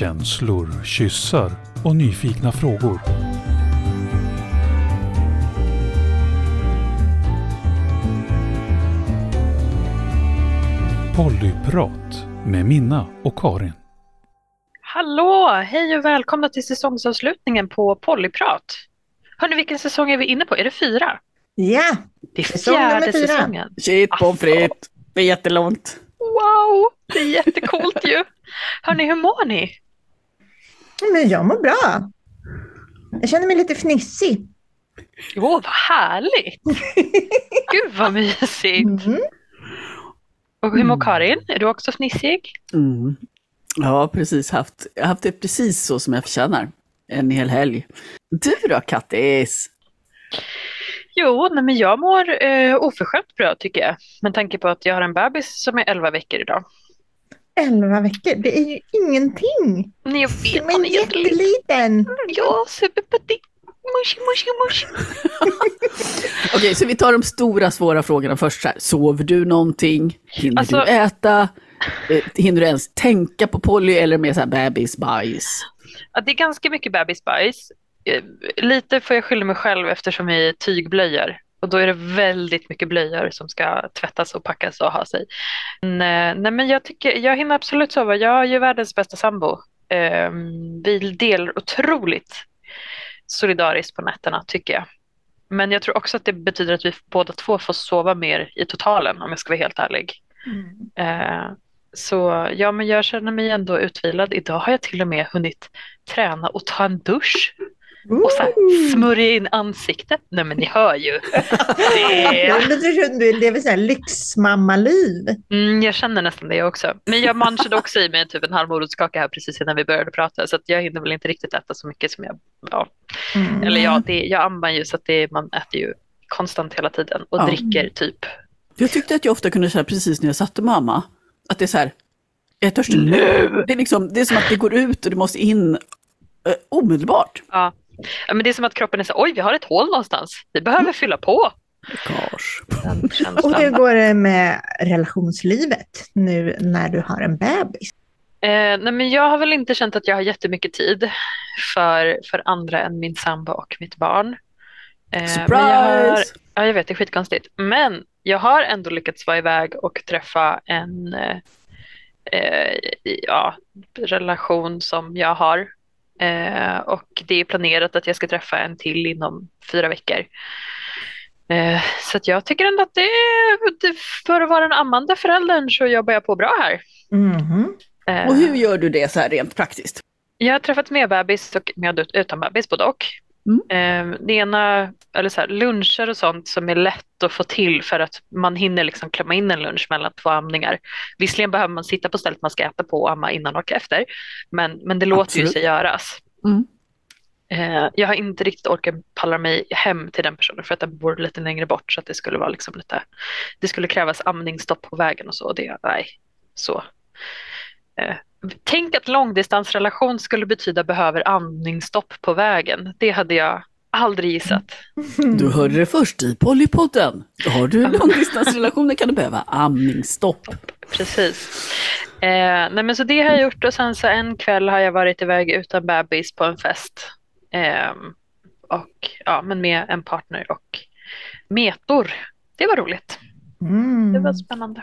Känslor, kyssar och nyfikna frågor. Pollyprat med Minna och Karin. Hallå! Hej och välkomna till säsongsavslutningen på Pollyprat. Hörni, vilken säsong är vi inne på? Är det fyra? Ja, Det är Säsong nummer fjärde fyra. säsongen. Shit pommes frites. Det är jättelångt. Wow, det är jättecoolt ju. Hörni, hur mår ni? Men jag mår bra. Jag känner mig lite fnissig. Åh, vad härligt! Gud vad mysigt! Mm. Och hur mår Karin? Är du också fnissig? Mm. Jag har precis haft, jag har haft det precis så som jag förtjänar. En hel helg. Du då Kattis? Jo, nej, men jag mår eh, oförskämt bra tycker jag. Med tanke på att jag har en bebis som är 11 veckor idag. Elva veckor, det är ju ingenting. Nej, jag vet, Men han är jätteliten. Ja, superputtig. Mushi, mushi, mushi. Okej, så vi tar de stora svåra frågorna först. Så här. Sover du någonting? Hinner Alltså- du äta? Eh, Hinner du ens tänka på Polly eller mer så här bebisbajs? Ja, det är ganska mycket bebisbajs. Eh, Lite får jag skylla mig själv eftersom vi är tygblöjor. Och då är det väldigt mycket blöjor som ska tvättas och packas och ha sig. Men, eh, nej, men jag, tycker, jag hinner absolut sova. Jag är ju världens bästa sambo. Eh, vi delar otroligt solidariskt på nätterna tycker jag. Men jag tror också att det betyder att vi båda två får sova mer i totalen om jag ska vara helt ärlig. Eh, så ja, men jag känner mig ändå utvilad. Idag har jag till och med hunnit träna och ta en dusch och så här, smörja in ansiktet. Nej men ni hör ju. Det, du lever så här lyxmammaliv. mm, jag känner nästan det också. Men jag manchade också i mig typ en halv morotskaka här precis innan vi började prata så att jag hinner väl inte riktigt äta så mycket som jag, ja. Mm. Eller ja, det, jag ammar ju så att det, man äter ju konstant hela tiden och Ja. dricker typ. Jag tyckte att jag ofta kunde säga precis när jag satte mamma, att det är så här, jag är törstig nu. Det är, liksom, det är som att det går ut och det måste in eh, omedelbart. Ja. Ja, men det är som att kroppen är så oj vi har ett hål någonstans. Vi behöver fylla på. Och hur går det med relationslivet nu när du har en bebis? Eh, nej men jag har väl inte känt att jag har jättemycket tid för, för andra än min sambo och mitt barn. Eh, men jag har, Surprise! ja, jag vet, det är skitkonstigt. Men jag har ändå lyckats vara iväg och träffa en eh, eh, ja, relation som jag har. Eh, och det är planerat att jag ska träffa en till inom fyra veckor. Eh, så jag tycker ändå att det, det för att vara den ammande föräldern så jobbar jag på bra här. Mhm. Eh, Och hur gör du det så här rent praktiskt? Jag har träffat med bebis och med ut- utan bebis, både och. Mm. Eh, det ena, eller så här, luncher och sånt som är lätt att få till för att man hinner liksom klämma in en lunch mellan två amningar. Visserligen behöver man sitta på stället man ska äta på och amma innan och efter, men, men det låter ju Absolut. sig göras. Mm. Eh, jag har inte riktigt orkat palla mig hem till den personen för att den bor lite längre bort så att det skulle vara liksom lite, det skulle krävas amningsstopp på vägen och så. och Det, nej, så. Eh, tänk att långdistansrelation skulle betyda behöver amningsstopp på vägen. Det hade jag aldrig gissat. Du hörde det först i Pollypodden. Har du långdistansrelationer kan du behöva amningsstopp. Precis. Eh, nej men så det har jag gjort och sen så en kväll har jag varit iväg utan bebis på en fest. Ehm, och ja, men med en partner och metor. Det var roligt. Mm. Det var spännande.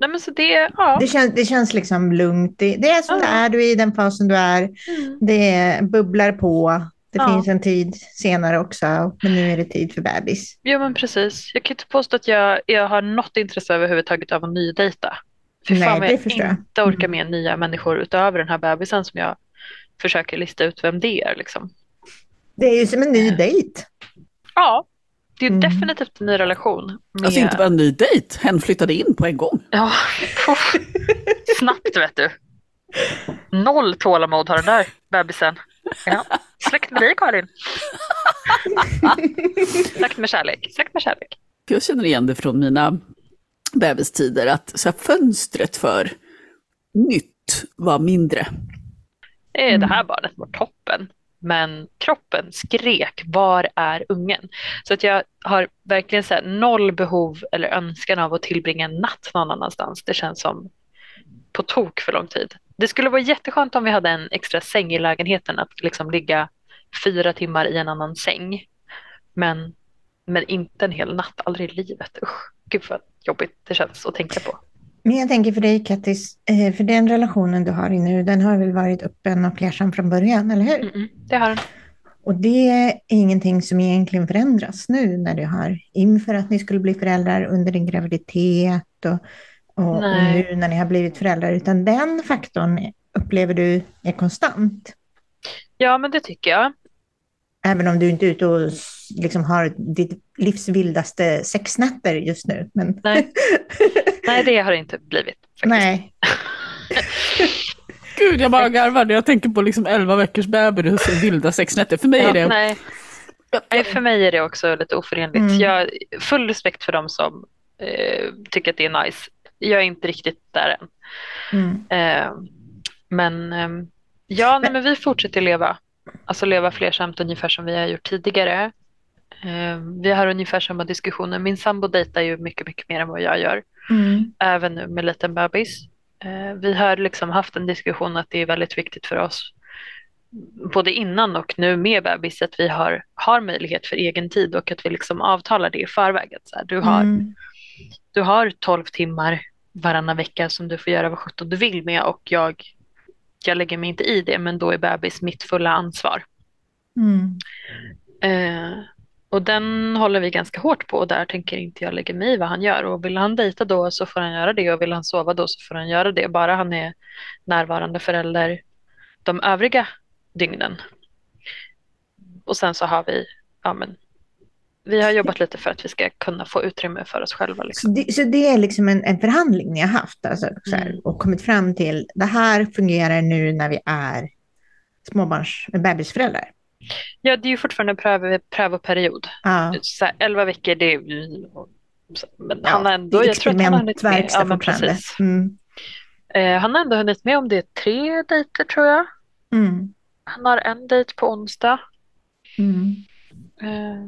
Nej men så det, ja. Det, känns, det känns liksom lugnt. Det, det är som det Ja. är, du är i den fasen du är. Mm. Det bubblar på. Det Ja. finns en tid senare också, men nu är det tid för bebis. Ja men precis. Jag kan inte påstå att jag, jag har något intresse överhuvudtaget av att nydejta. Fy Nej, fan vad det jag förstår inte orkar med nya människor utöver den här bebisen som jag försöker lista ut vem det är liksom. Det är ju som en ny dejt. Ja, det är Mm. definitivt en ny relation. Med... Alltså inte bara en ny dejt, hen flyttade in på en gång. Ja, snabbt vet du. Noll tålamod har den där bebisen. Ja. Släkt med dig Karin. Sagt med kärlek. Sagt med kärlek. Jag känner igen det från mina bebistider, att så här, fönstret för nytt var mindre. Eh, Det här barnet var toppen. Men kroppen skrek, var är ungen? Så att jag har verkligen så här, noll behov eller önskan av att tillbringa en natt någon annanstans. Det känns som på tok för lång tid. Det skulle vara jätteskönt om vi hade en extra säng i lägenheten att liksom ligga fyra timmar i en annan säng. Men, men inte en hel natt, aldrig i livet. Usch, gud vad jobbigt det känns att tänka på. Men jag tänker för dig Kattis, eh, för den relationen du har i nu, den har väl varit öppen och flärsam från början, eller hur? Mm det har den. Och det är ingenting som egentligen förändras nu när du har inför att ni skulle bli föräldrar under din graviditet och, och, och nu när ni har blivit föräldrar, utan den faktorn upplever du är konstant. Ja, men det tycker jag. Även om du inte är ute och liksom har ditt livs vildaste sexnätter just nu. Men... Nej. Nej, det har det inte blivit. Faktiskt. Nej. Gud, jag bara garvar när jag tänker på liksom 11 veckors bebis och vilda sexnätter. För mig är Ja, det... nej. nej, för mig är det också lite oförenligt. Mm. Jag har full respekt för dem som eh, tycker att det är nice. Jag är inte riktigt där än. Mm. Eh, men ehm, ja, nej, men vi fortsätter leva. Alltså leva flersamt ungefär som vi har gjort tidigare. Eh, vi har ungefär samma diskussioner. Min sambo dejtar ju mycket, mycket mer än vad jag gör. Mm. Även nu med liten bebis. Eh, vi har liksom haft en diskussion att det är väldigt viktigt för oss. Både innan och nu med bebis att vi har, har möjlighet för egen tid och att vi liksom avtalar det i förväg. Så här, du, har, Mm. du har 12 timmar varannan vecka som du får göra vad sjutton du vill med och jag, jag lägger mig inte i det men då är bebis mitt fulla ansvar. Mm. Eh, och den håller vi ganska hårt på och där tänker inte jag lägga mig i vad han gör. Och vill han dejta då så får han göra det och vill han sova då så får han göra det. Bara han är närvarande förälder de övriga dygnen. Och sen så har vi, ja men, vi har jobbat lite för att vi ska kunna få utrymme för oss själva. Så, Liksom. det, så det är liksom en, en förhandling ni har haft alltså, så här, Mm. och kommit fram till det här fungerar nu när vi är småbarns, bebisföräldrar. Ja, det är ju fortfarande pröv, prövoperiod. Ja. Så här, 11 veckor, det är men Ja, han har ändå, jag tror att han har hunnit med. Ja, men precis. Mm. Eh, han har ändå hunnit med om det är tre dejter tror jag. Mm. Han har en dejt på onsdag. Mm. Eh,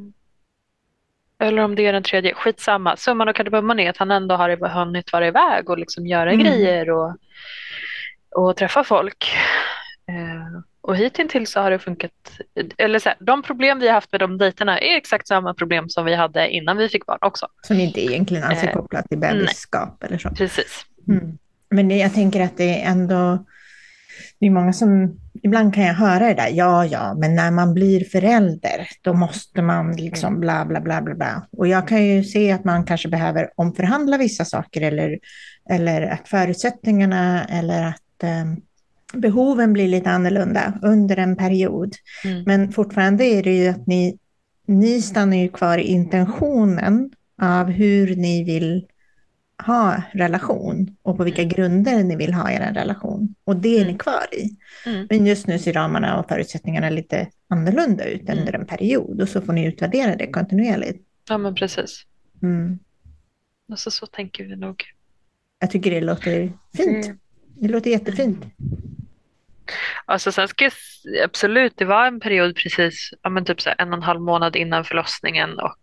eller om det är den tredje, skitsamma. Summan och kardemumman är att han ändå har hunnit vara iväg och liksom göra Mm. grejer och, och träffa folk. Eh, och hittills så har det funkat. Eller så här, de problem vi har haft med de dejterna är exakt samma problem som vi hade innan vi fick barn också. Som inte egentligen alls är Eh, kopplat till bebisskap eller så. Precis. Mm. Men det, jag tänker att det är ändå, det är många som, ibland kan jag höra det där, ja, ja, men när man blir förälder, då måste man liksom bla, bla, bla, bla, bla. Och jag kan ju se att man kanske behöver omförhandla vissa saker eller, eller att förutsättningarna eller att eh, behoven blir lite annorlunda under en period. Mm. Men fortfarande är det ju att ni, ni stannar ju kvar i intentionen av hur ni vill ha relation och på vilka grunder ni vill ha er relation. Och det är ni Mm. kvar i. Mm. Men just nu ser ramarna och förutsättningarna lite annorlunda ut Mm. under en period och så får ni utvärdera det kontinuerligt. Ja men precis. Mm. Alltså, så tänker vi nog. Jag tycker det låter fint. Mm. Det låter jättefint. Alltså sen ska jag, absolut, det var en period precis, ja men typ så en och en halv månad innan förlossningen och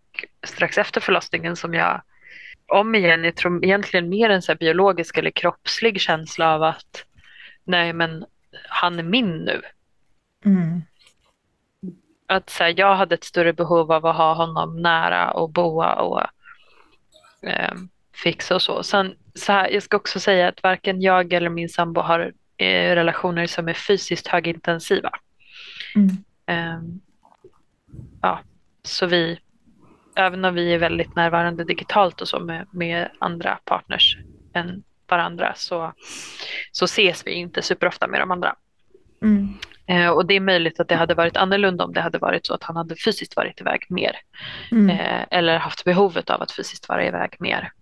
strax efter förlossningen som jag om igen, jag tror egentligen mer en så biologisk eller kroppslig känsla av att nej men han är min nu. Mm. Att så här, jag hade ett större behov av att ha honom nära och boa och eh, fixa och så. Sen, så här, jag ska också säga att varken jag eller min sambo har relationer som är fysiskt högintensiva. Mm. Ehm, ja, så vi, även om vi är väldigt närvarande digitalt och så med, med andra partners än varandra så, så ses vi inte superofta med de andra. Mm. Eh, och det är möjligt att det hade varit annorlunda om det hade varit så att han hade fysiskt varit iväg mer. Mm. Eh, eller haft behovet av att fysiskt vara iväg mer.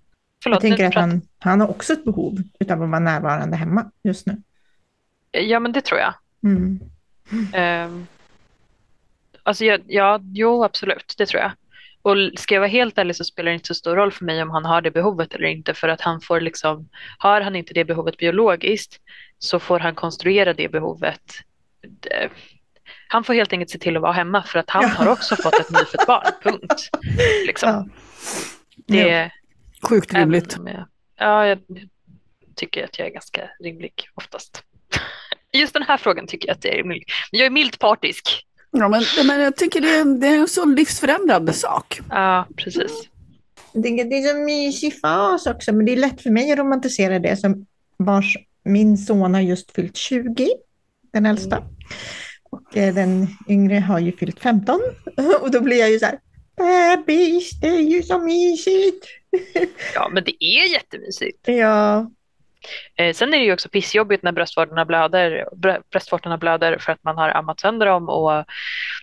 Förlåt, Jag tänker att han, han har också ett behov av att vara närvarande hemma just nu. Ja, men det tror jag. Mm. Um, alltså jag, ja, jo absolut, det tror jag. Och ska jag vara helt ärlig så spelar det inte så stor roll för mig om han har det behovet eller inte för att han får liksom, har han inte det behovet biologiskt så får han konstruera det behovet. Han får helt enkelt se till att vara hemma för att han Ja. har också fått ett nyfött barn, punkt. Liksom. Ja. Det, Sjukt rimligt. jag- Ja, jag tycker att jag är ganska rimlig oftast. Just den här frågan tycker jag att det är mild. Jag är milt partisk. Ja, men, men jag tycker det är, det är en så livsförändrande sak. Ja, precis. Det, det är så mysig fas också, men det är lätt för mig att romantisera det som vars min son har just fyllt 20, den äldsta. Och eh, den yngre har ju fyllt 15. Och då blir jag ju så här, bebis, det är ju så mysigt. Ja, men det är jättemysigt. Ja, Eh, sen är det ju också pissjobbigt när bröstvårtorna blöder, bröstvårtorna blöder för att man har ammat sönder dem och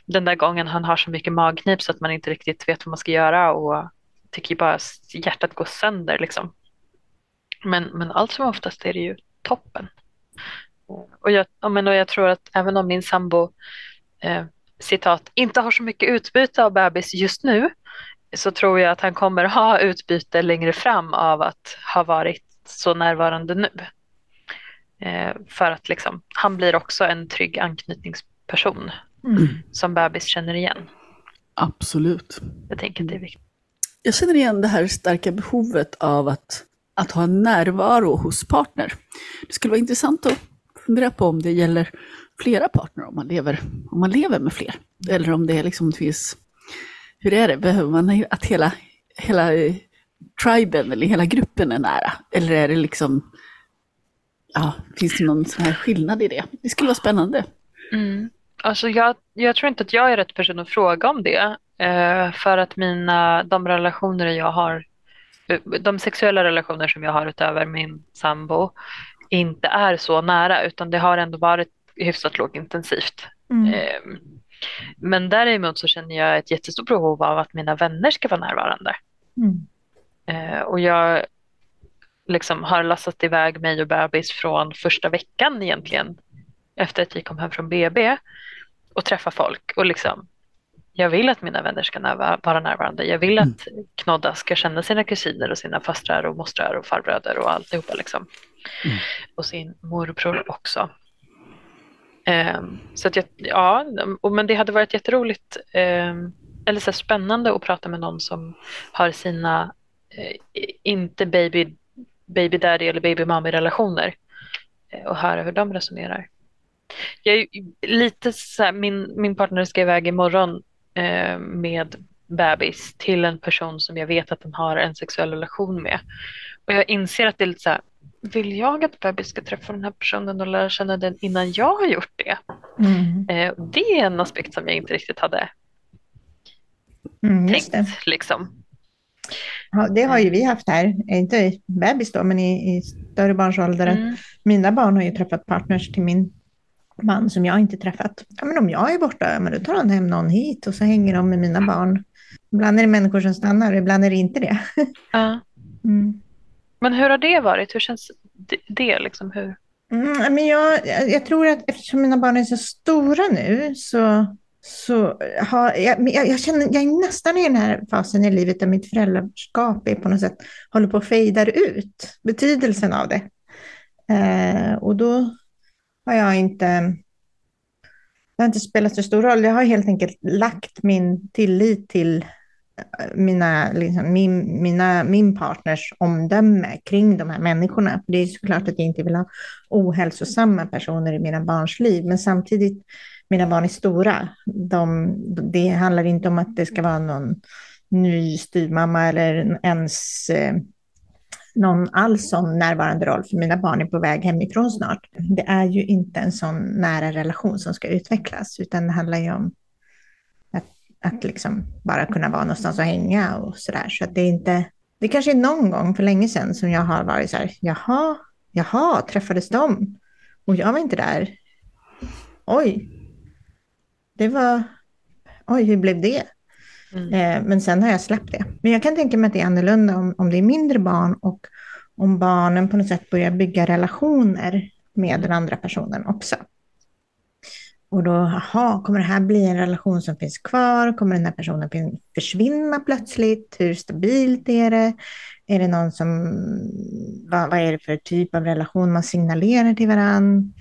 den där gången han har så mycket magknip så att man inte riktigt vet vad man ska göra och tycker bara hjärtat går sönder liksom. Men, men allt som oftast är det ju toppen. Och jag, men, och jag tror att även om min sambo eh, citat, inte har så mycket utbyte av bebis just nu så tror jag att han kommer ha utbyte längre fram av att ha varit så närvarande nu. Eh, för att liksom, han blir också en trygg anknytningsperson Mm. som bebis känner igen. Absolut. Jag tänker att det är viktigt. Jag känner igen det här starka behovet av att, att ha en närvaro hos partner. Det skulle vara intressant att fundera på om det gäller flera partner, om man lever, om man lever med fler. Eller om det är liksom finns, hur är det, behöver man att hela, hela triben eller hela gruppen är nära? Eller är det liksom, ja, finns det någon sån här skillnad i det? Det skulle vara spännande. Mm. Alltså jag, jag tror inte att jag är rätt person att fråga om det. Eh, för att mina, de relationer jag har, eh, de sexuella relationer som jag har utöver min sambo inte är så nära utan det har ändå varit hyfsat lågintensivt. Mm. Eh, men däremot så känner jag ett jättestort behov av att mina vänner ska vara närvarande. Mm. Eh, och jag liksom har lastat iväg mig och bebis från första veckan egentligen efter att vi kom hem från BB och träffa folk och liksom jag vill att mina vänner ska närvara, vara närvarande. Jag vill att Knodda ska känna sina kusiner och sina fastrar och mostrar och farbröder och alltihopa liksom. Mm. Och sin morbror också. Ehm, så att jag, ja, och, men det hade varit jätteroligt ehm, eller så spännande att prata med någon som har sina inte baby, baby daddy eller baby mommy relationer eh, och höra hur de resonerar. Jag lite så här, min, min partner ska iväg imorgon eh, med bebis till en person som jag vet att den har en sexuell relation med. Och jag inser att det är lite så här, vill jag att bebis ska träffa den här personen och lära känna den innan jag har gjort det? Mm. Eh, det är en aspekt som jag inte riktigt hade Mm, tänkt. Liksom. Det har ju vi haft här, inte i bebis då, men i, i större barnsålder. att Mm. Mina barn har ju träffat partners till min man som jag inte träffat. Ja, men om jag är borta, men då tar han hem någon hit och så hänger de med mina barn. Ibland är det människor som stannar, ibland är det inte det. Ja. Mm. Men hur har det varit? Hur känns det? liksom, hur? Mm, men jag jag tror att eftersom mina barn är så stora nu så, så har jag, jag, jag känner, jag är nästan i den här fasen i livet där mitt föräldraskap är på något sätt håller på att fejdar ut betydelsen av det. Eh, och då har jag inte, det har inte spelat så stor roll. Jag har helt enkelt lagt min tillit till eh, mina, liksom, min, mina, min partners omdöme kring de här människorna. För det är såklart att jag inte vill ha ohälsosamma personer i mina barns liv, men samtidigt, mina barn är stora. De, det handlar inte om att det ska vara någon ny styvmamma eller ens eh, någon alls som närvarande roll, för mina barn är på väg hemifrån snart. Det är ju inte en sån nära relation som ska utvecklas, utan det handlar ju om att, att liksom bara kunna vara någonstans och hänga och sådär. Så att det är inte, det kanske är någon gång för länge sedan som jag har varit så här, jaha, jaha, träffades de? Och jag var inte där. Oj, det var, oj, hur blev det? Mm. Eh, men sen har jag släppt det. Men jag kan tänka mig att det är annorlunda om, om det är mindre barn och om barnen på något sätt börjar bygga relationer med den andra personen också. Och då, jaha, kommer det här bli en relation som finns kvar? Kommer den här personen försvinna plötsligt? Hur stabilt är det? Är det någon som, vad, vad är det för typ av relation man signalerar till varandra?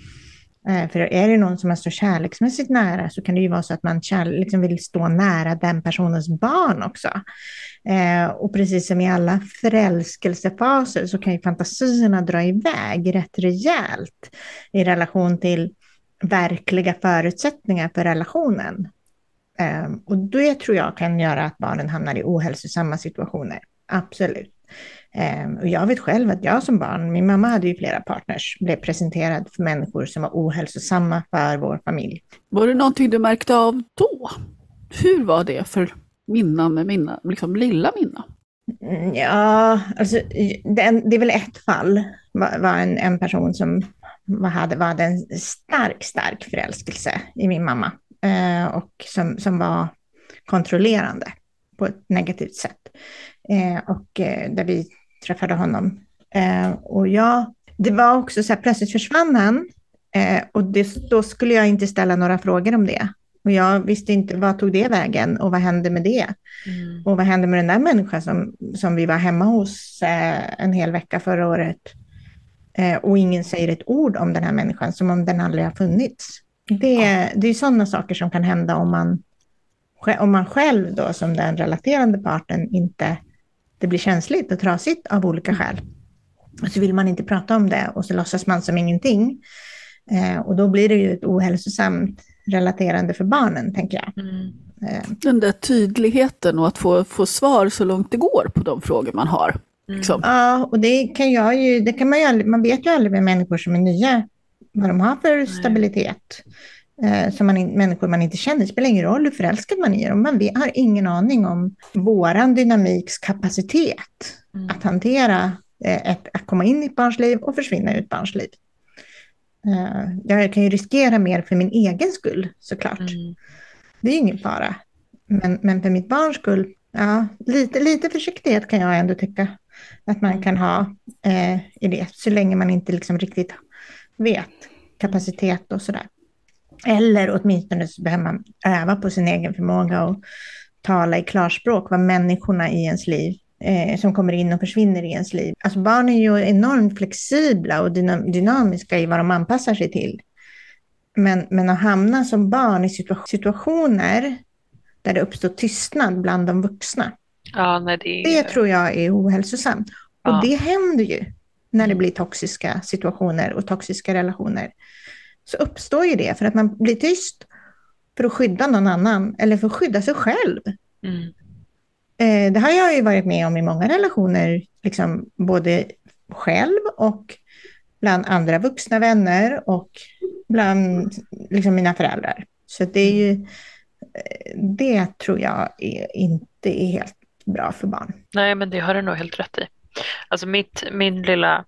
Eh, för är det någon som är så kärleksmässigt nära så kan det ju vara så att man liksom vill stå nära den personens barn också. Eh, och precis som i alla förälskelsefaser så kan ju fantasierna dra iväg rätt rejält i relation till verkliga förutsättningar för relationen. Eh, och det tror jag kan göra att barnen hamnar i ohälsosamma situationer. Absolut. Um, och jag vet själv att jag som barn, min mamma hade ju flera partners, blev presenterad för människor som var ohälsosamma för vår familj. Var det någonting du märkte av då? Hur var det för Minna med Minna, liksom lilla Minna? Mm, ja, alltså det, det är väl ett fall, var, var en, en person som var, hade, var en stark, stark förälskelse i min mamma eh, och som, som var kontrollerande på ett negativt sätt. Eh, och eh, där vi träffade honom. Eh, och jag, det var också så här, plötsligt försvann han eh, och det, då skulle jag inte ställa några frågor om det. Och jag visste inte vad tog det vägen och vad hände med det? Mm. Och vad hände med den där människan som, som vi var hemma hos eh, en hel vecka förra året? Eh, och ingen säger ett ord om den här människan som om den aldrig har funnits. Det, det är sådana saker som kan hända om man, om man själv då som den relaterande parten inte, det blir känsligt och trasigt av olika skäl. Och så vill man inte prata om det och så låtsas man som ingenting. Eh, och då blir det ju ett ohälsosamt relaterande för barnen, tänker jag. Mm. Eh. Den där tydligheten och att få, få svar så långt det går på de frågor man har. Mm. Liksom. Ja, och det kan jag ju, det kan man ju aldrig, man vet ju aldrig med människor som är nya, vad de har för stabilitet. Eh, som man, människor man inte känner. Det spelar ingen roll hur förälskad man är Man vi har ingen aning om våran dynamiks kapacitet mm. att hantera eh, ett, att komma in i ett barns liv och försvinna ur ett barns liv. Eh, jag kan ju riskera mer för min egen skull såklart. Mm. Det är ingen fara. Men, men för mitt barns skull, ja, lite, lite försiktighet kan jag ändå tycka att man kan ha eh, i det, så länge man inte liksom riktigt vet kapacitet och sådär. Eller åtminstone så behöver man öva på sin egen förmåga och tala i klarspråk vad människorna i ens liv eh, som kommer in och försvinner i ens liv. Alltså barn är ju enormt flexibla och dynam dynamiska i vad de anpassar sig till. Men, men att hamna som barn i situa situationer där det uppstår tystnad bland de vuxna, ja, nej, det... det tror jag är ohälsosamt. Och ja. det händer ju när det blir toxiska situationer och toxiska relationer. Så uppstår ju det för att man blir tyst för att skydda någon annan eller för att skydda sig själv. Mm. Eh, det har jag ju varit med om i många relationer, liksom både själv och bland andra vuxna vänner och bland liksom mina föräldrar. Så det är ju, eh, det tror jag är, inte är helt bra för barn. Nej, men det har du nog helt rätt i. Alltså mitt, min lilla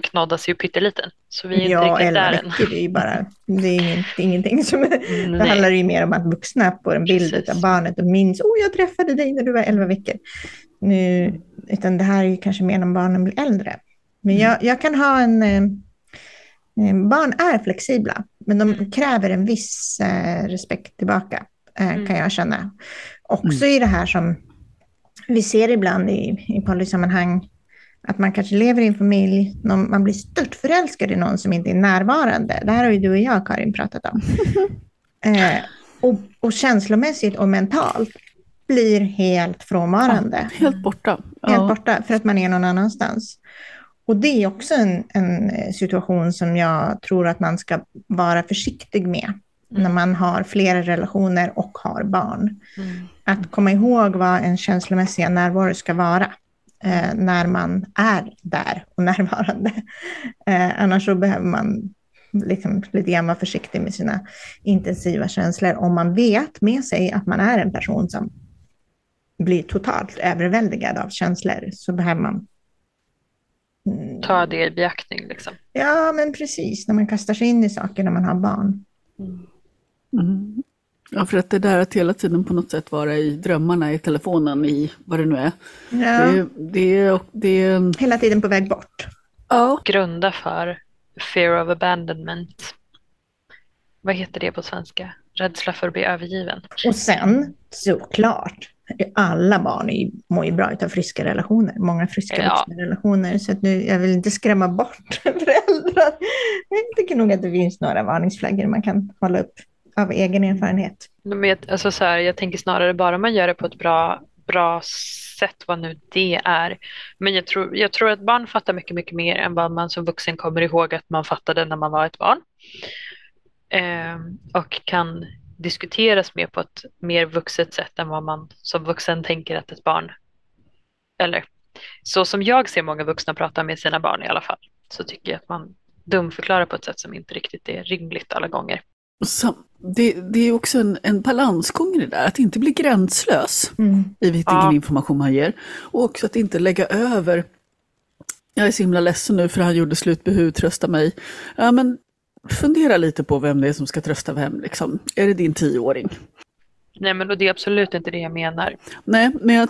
knoddas ju pytteliten. Så vi är ja, inte riktigt där än. det är ju bara, det är inget, ingenting som, mm, det handlar ju mer om att vuxna får en bild Precis. av barnet och minns, oh jag träffade dig när du var 11 veckor. Nu, utan det här är ju kanske mer när barnen blir äldre. Men mm. jag, jag kan ha en, eh, barn är flexibla, men de mm. kräver en viss eh, respekt tillbaka, eh, mm. kan jag känna. Också mm. i det här som vi ser ibland i, i polysammanhang, att man kanske lever i en familj, någon, man blir stört förälskad i någon som inte är närvarande. Det här har ju du och jag, Karin, pratat om. eh, och, och känslomässigt och mentalt blir helt frånvarande. Ja, helt borta. Ja. Helt borta, för att man är någon annanstans. Och det är också en, en situation som jag tror att man ska vara försiktig med mm. när man har flera relationer och har barn. Mm. Att komma ihåg vad en känslomässiga närvaro ska vara eh, när man är där och närvarande. Eh, annars så behöver man liksom lite grann vara försiktig med sina intensiva känslor om man vet med sig att man är en person som blir totalt överväldigad av känslor så behöver man mm, Ta det i beaktning liksom. Ja, men precis. När man kastar sig in i saker när man har barn. Mm. Mm. Ja, för att det där att hela tiden på något sätt vara i drömmarna, i telefonen, i vad det nu är. Ja. Det, det, det, Hela tiden på väg bort. Ja. Grunda för fear of abandonment. Vad heter det på svenska? Rädsla för att bli övergiven. Och sen, såklart, alla barn mår ju bra av friska relationer. Många friska ja. relationer. Så att nu, jag vill inte skrämma bort föräldrar. Jag tycker nog att det finns några varningsflaggor man kan hålla upp av egen erfarenhet. Men alltså så här, jag tänker snarare bara man gör det på ett bra, bra sätt, vad nu det är. Men jag tror, jag tror att barn fattar mycket, mycket mer än vad man som vuxen kommer ihåg att man fattade när man var ett barn. eh, och kan diskuteras mer på ett mer vuxet sätt än vad man som vuxen tänker att ett barn, eller så som jag ser många vuxna prata med sina barn i alla fall, så tycker jag att man dumförklarar på ett sätt som inte riktigt är rimligt alla gånger. Så, det, det är också en, en balansgång i det där, att inte bli gränslös Mm. i vilken Ja. information man ger. Och också att inte lägga över, jag är så himla ledsen nu för han gjorde slut, behu, trösta mig. Ja men fundera lite på vem det är som ska trösta vem liksom. Är det din tioåring? Nej, men det är absolut inte det jag menar. Nej, men jag,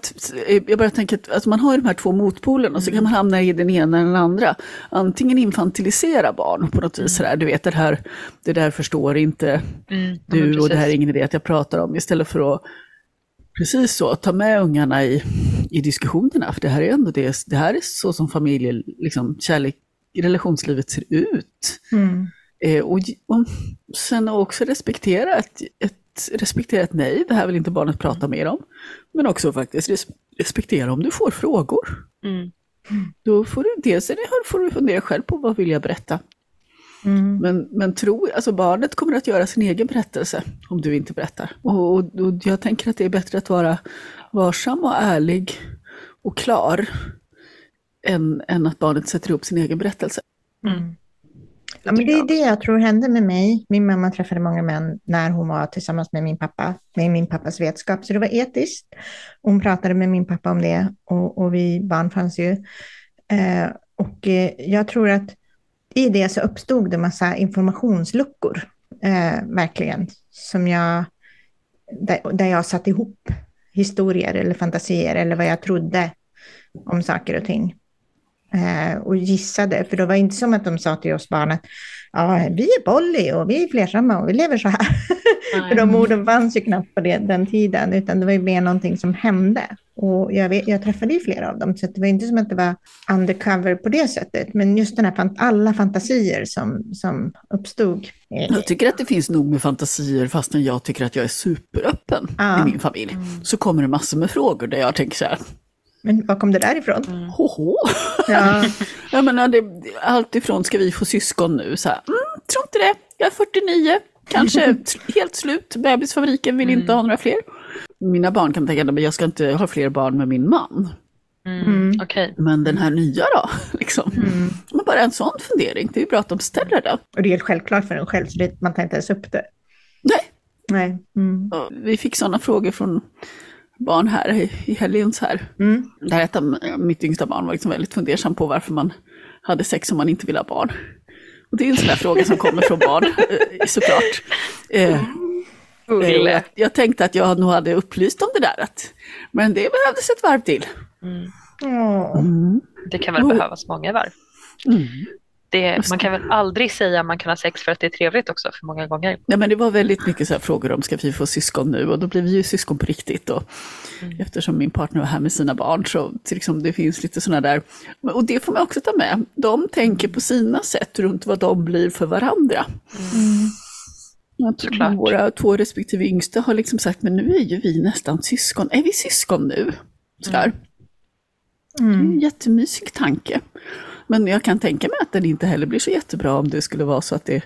jag bara tänker att alltså man har ju de här två motpolerna och så kan man hamna i den ena eller den andra. Antingen infantilisera barn på något vis, sådär, du vet det här, det där förstår inte Mm, du men och det här är ingen idé att jag pratar om, istället för att precis så, ta med ungarna i, i diskussionerna, för det här är ändå det, det här är så som familje, liksom, kärlek, relationslivet ser ut. Mm. Eh, och, och sen också respektera ett, respektera ett nej, det här vill inte barnet prata mer om. Men också faktiskt res, respektera om du får frågor. Mm. Då får du dels får du fundera själv på vad vill jag berätta. Mm. Men, men tro, alltså barnet kommer att göra sin egen berättelse om du inte berättar. Och, och, och jag tänker att det är bättre att vara varsam och ärlig och klar än, än att barnet sätter ihop sin egen berättelse. Mm. Ja, men det är det jag tror hände med mig. Min mamma träffade många män när hon var tillsammans med min pappa, med min pappas vetskap. Så det var etiskt. Hon pratade med min pappa om det och, och vi barn fanns ju. Eh, och eh, jag tror att i det så uppstod det massa informationsluckor, eh, verkligen, som jag, där, där jag satt ihop historier eller fantasier eller vad jag trodde om saker och ting och gissade, för det var inte som att de sa till oss barn att ja, vi är Polly och vi är flersamma och vi lever så här. för de orden fanns ju knappt på det, den tiden, utan det var ju mer någonting som hände. Och jag, vet, jag träffade ju flera av dem, så det var inte som att det var undercover på det sättet, men just den här, alla fantasier som, som uppstod. Eh, Jag tycker att det finns nog med fantasier fastän jag tycker att jag är superöppen Ja. i min familj. Så kommer det massor med frågor där jag tänker så här, Men var kom det där ifrån? hoho. Ja, Jag menar, det, allt ifrån ska vi få syskon nu, så här, mm, tror inte det, jag är 49, kanske helt slut, bebisfabriken vill inte ha några fler. Mina barn kan tänka, men jag ska inte ha fler barn med min man. Mm. Mm. Okej. Men den här nya då? Liksom. mm. Men bara en sån fundering, det är ju bra att de ställer det. och det är helt självklart för en själv, så det, man tar inte ens upp det. Nej, Nej. Mm. vi fick sådana frågor från barn här i, helgen så här. Mm. Där ett av mitt yngsta barn var liksom väldigt fundersam på varför man hade sex om man inte ville ha barn. Och det är en sån där fråga som kommer från barn, eh, såklart. Eh, eh, och jag, jag tänkte att jag nog hade upplyst om det där, att, men det behövdes ett varv till. Mm. Åh. Det kan väl Oh. behövas många varv. Mm. Det, man kan väl aldrig säga att man kan ha sex för att det är trevligt också, för många gånger. Ja, men det var väldigt mycket så här frågor om ska vi få syskon nu och då blir vi ju syskon på riktigt. Och Mm. Eftersom min partner var här med sina barn så liksom, det finns lite sådana där, och det får man också ta med. De tänker på sina sätt runt vad de blir för varandra. Tror Såklart. våra två respektive yngsta har liksom sagt, men nu är ju vi nästan syskon. Är vi syskon nu? Sådär. Det är Mm. en jättemysig tanke. Men jag kan tänka mig att den inte heller blir så jättebra om det skulle vara så att det,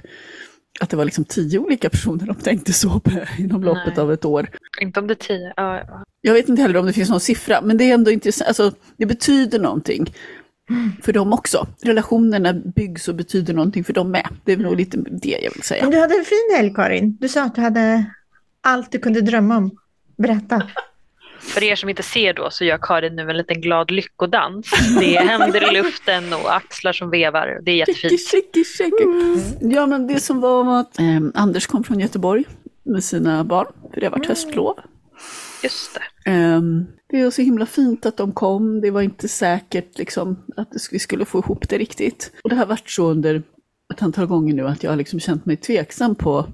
att det var liksom tio olika personer de tänkte så på inom loppet Nej. av ett år. Inte om det är tio. Ja, ja. Jag vet inte heller om det finns någon siffra, men det är ändå intressant. Alltså, det betyder någonting för dem också. Relationerna byggs och betyder någonting för dem med. Det är nog lite det jag vill säga. Men du hade en fin helg, Karin. Du sa att du hade allt du kunde drömma om. Berätta. För er som inte ser då så gör Karin nu en liten glad lyckodans. Det är händer i luften och axlar som vevar. Det är Shaky, jättefint. shaky, shaky. Ja, men det som var var att eh, Anders kom från Göteborg med sina barn, för det har varit höstlov. Just det. Ehm, det var så himla fint att de kom. Det var inte säkert liksom, att vi skulle få ihop det riktigt. Och det har varit så under ett antal gånger nu att jag har liksom känt mig tveksam på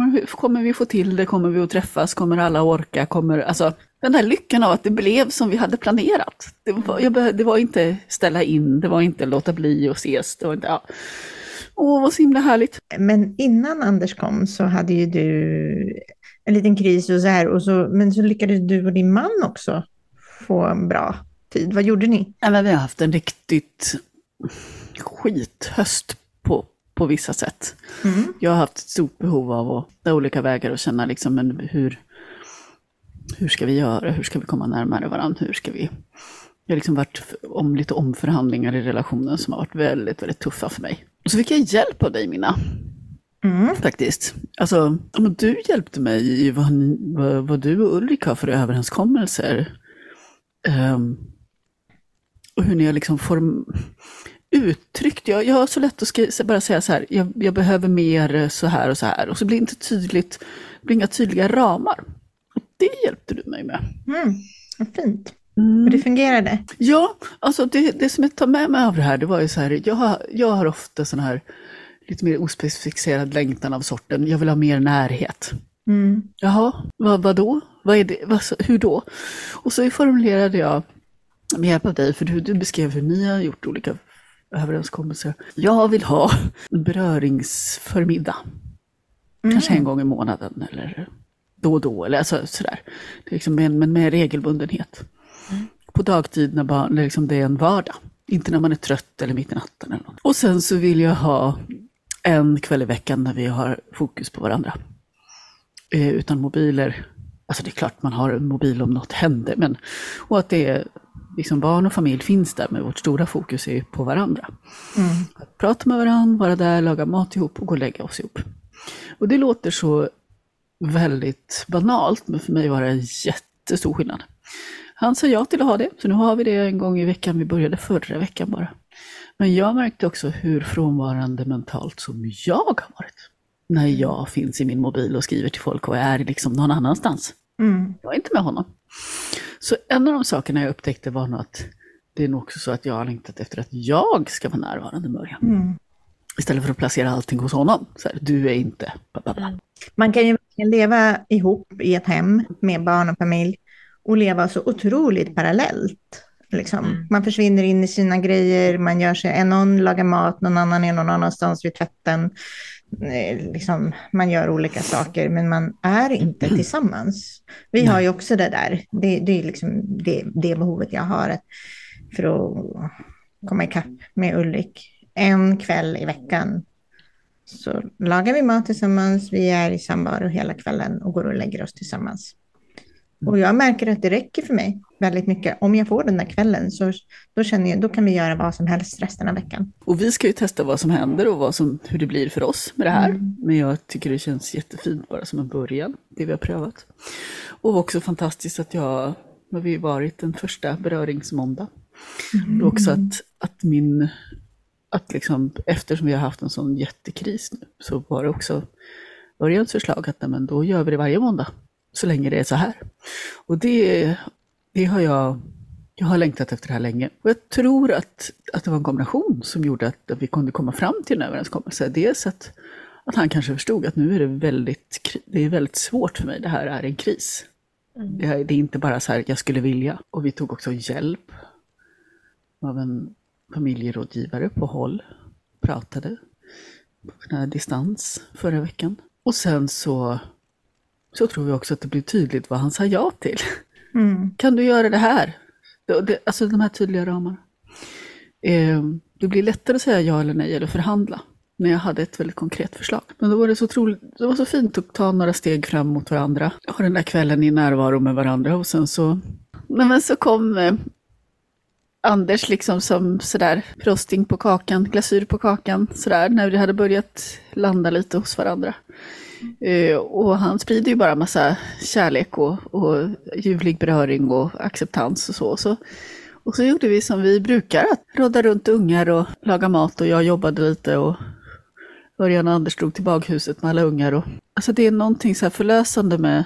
hur Kommer vi få till det? Kommer vi att träffas? Kommer alla orka? Kommer, alltså, den här lyckan av att det blev som vi hade planerat. Det var, jag behö- det var inte ställa in, det var inte låta bli och ses. Det var inte, ja. Åh, vad så himla härligt. Men innan Anders kom så hade ju du en liten kris och så här. Och så, men så lyckades du och din man också få en bra tid. Vad gjorde ni? Ja, men vi har haft en riktigt skithöst på, vissa sätt. Mm. Jag har haft ett stort behov av att olika vägar och känna liksom, men hur, hur ska vi göra? Hur ska vi komma närmare varandra? Hur ska vi... Jag har liksom varit om lite omförhandlingar i relationen som har varit väldigt, väldigt tuffa för mig. Och så fick jag hjälp av dig, Minna. Mm. Faktiskt. Alltså, du hjälpte mig i vad, ni, vad, vad du och Ulrik har för överenskommelser. Ehm, och hur ni har liksom form, uttryckt, jag, jag har så lätt att skri- bara säga så här, jag, jag behöver mer så här och så här. Och så blir det inte tydligt, det blir inga tydliga ramar. Och det hjälpte du mig med. Mm. Vad fint. Mm. Och det fungerade. Ja, alltså det, det som jag tar med mig av det här, det var ju så här, jag har, jag har ofta sån här lite mer ospecificerad längtan av sorten, jag vill ha mer närhet. Mm. Jaha, vad, vad då? Vad är det? Vad, hur då? Och så formulerade jag med hjälp av dig, för du, du beskrev hur ni har gjort olika överenskommelser. Jag vill ha beröringsförmiddag. Kanske en gång i månaden eller då och då, eller alltså sådär. Det är liksom, men, men med regelbundenhet. På dagtid när barn, liksom det är en vardag. Inte när man är trött eller mitt i natten. Eller något. Och sen så vill jag ha en kväll i veckan när vi har fokus på varandra. Eh, utan mobiler. Alltså det är klart man har en mobil om något händer. Men, och att det är liksom barn och familj finns där, men vårt stora fokus är ju på varandra. Mm. Att prata med varandra, vara där, laga mat ihop och gå och lägga oss ihop. Och det låter så väldigt banalt, men för mig var det en jättestor skillnad. Han sa ja till att ha det, så nu har vi det en gång i veckan. Vi började förra veckan bara. Men jag märkte också hur frånvarande mentalt som jag har varit. När jag finns i min mobil och skriver till folk och är liksom någon annanstans. Mm. Jag är inte med honom. Så en av de sakerna jag upptäckte var nog att det är nog också så att jag har längtat efter att jag ska vara närvarande med Örjan. Mm. Istället för att placera allting hos honom. Så här, du är inte... Bla bla bla. Man kan ju leva ihop i ett hem med barn och familj och leva så otroligt parallellt. Liksom. Mm. Man försvinner in i sina grejer, man gör sig, en någon lagar mat, någon annan är någon annanstans vid tvätten. Eh, Liksom, man gör olika saker, men man är inte tillsammans. Vi har ju också det där, det, det är liksom det, det behovet jag har att, för att komma ikapp med Ulrik. En kväll i veckan så lagar vi mat tillsammans, vi är i samvaro hela kvällen och går och lägger oss tillsammans. Och jag märker att det räcker för mig väldigt mycket. Om jag får den där kvällen så då känner jag, då kan vi göra vad som helst resten av veckan. Och vi ska ju testa vad som händer och vad som, hur det blir för oss med det här. Men jag tycker det känns jättefint bara som en början, det vi har prövat. Och också fantastiskt att jag, har vi varit den första beröringsmåndag. Och också att, att min, att liksom, eftersom vi har haft en sån jättekris nu, så var det också Örjans förslag att nej, men då gör vi det varje måndag, så länge det är så här. Och det, det har jag, jag har längtat efter det här länge. Och jag tror att, att det var en kombination som gjorde att vi kunde komma fram till en överenskommelse. Dels att, att han kanske förstod att nu är det väldigt, det är väldigt svårt för mig, det här är en kris. Det, här, det är inte bara så här, jag skulle vilja. Och vi tog också hjälp av en familjerådgivare på håll. Pratade på distans förra veckan. Och sen så, så tror vi också att det blev tydligt vad han sa ja till. Mm. Kan du göra det här? Det, det, alltså de här tydliga ramarna. Eh, det blir lättare att säga ja eller nej eller förhandla när jag hade ett väldigt konkret förslag. Men då var det så otroligt, det var så fint att ta några steg fram mot varandra. Ha den där kvällen i närvaro med varandra och sen så, nej men så kom eh, Anders liksom som sådär frosting på kakan, glasyr på kakan sådär när vi hade börjat landa lite hos varandra. Eh, och han sprider ju bara massa kärlek och, och ljuvlig beröring och acceptans och så. så. Och så gjorde vi som vi brukar, att rådda runt ungar och laga mat och jag jobbade lite och Örjan och Anders drog till baghuset med alla ungar. Och, alltså det är någonting så här förlösande med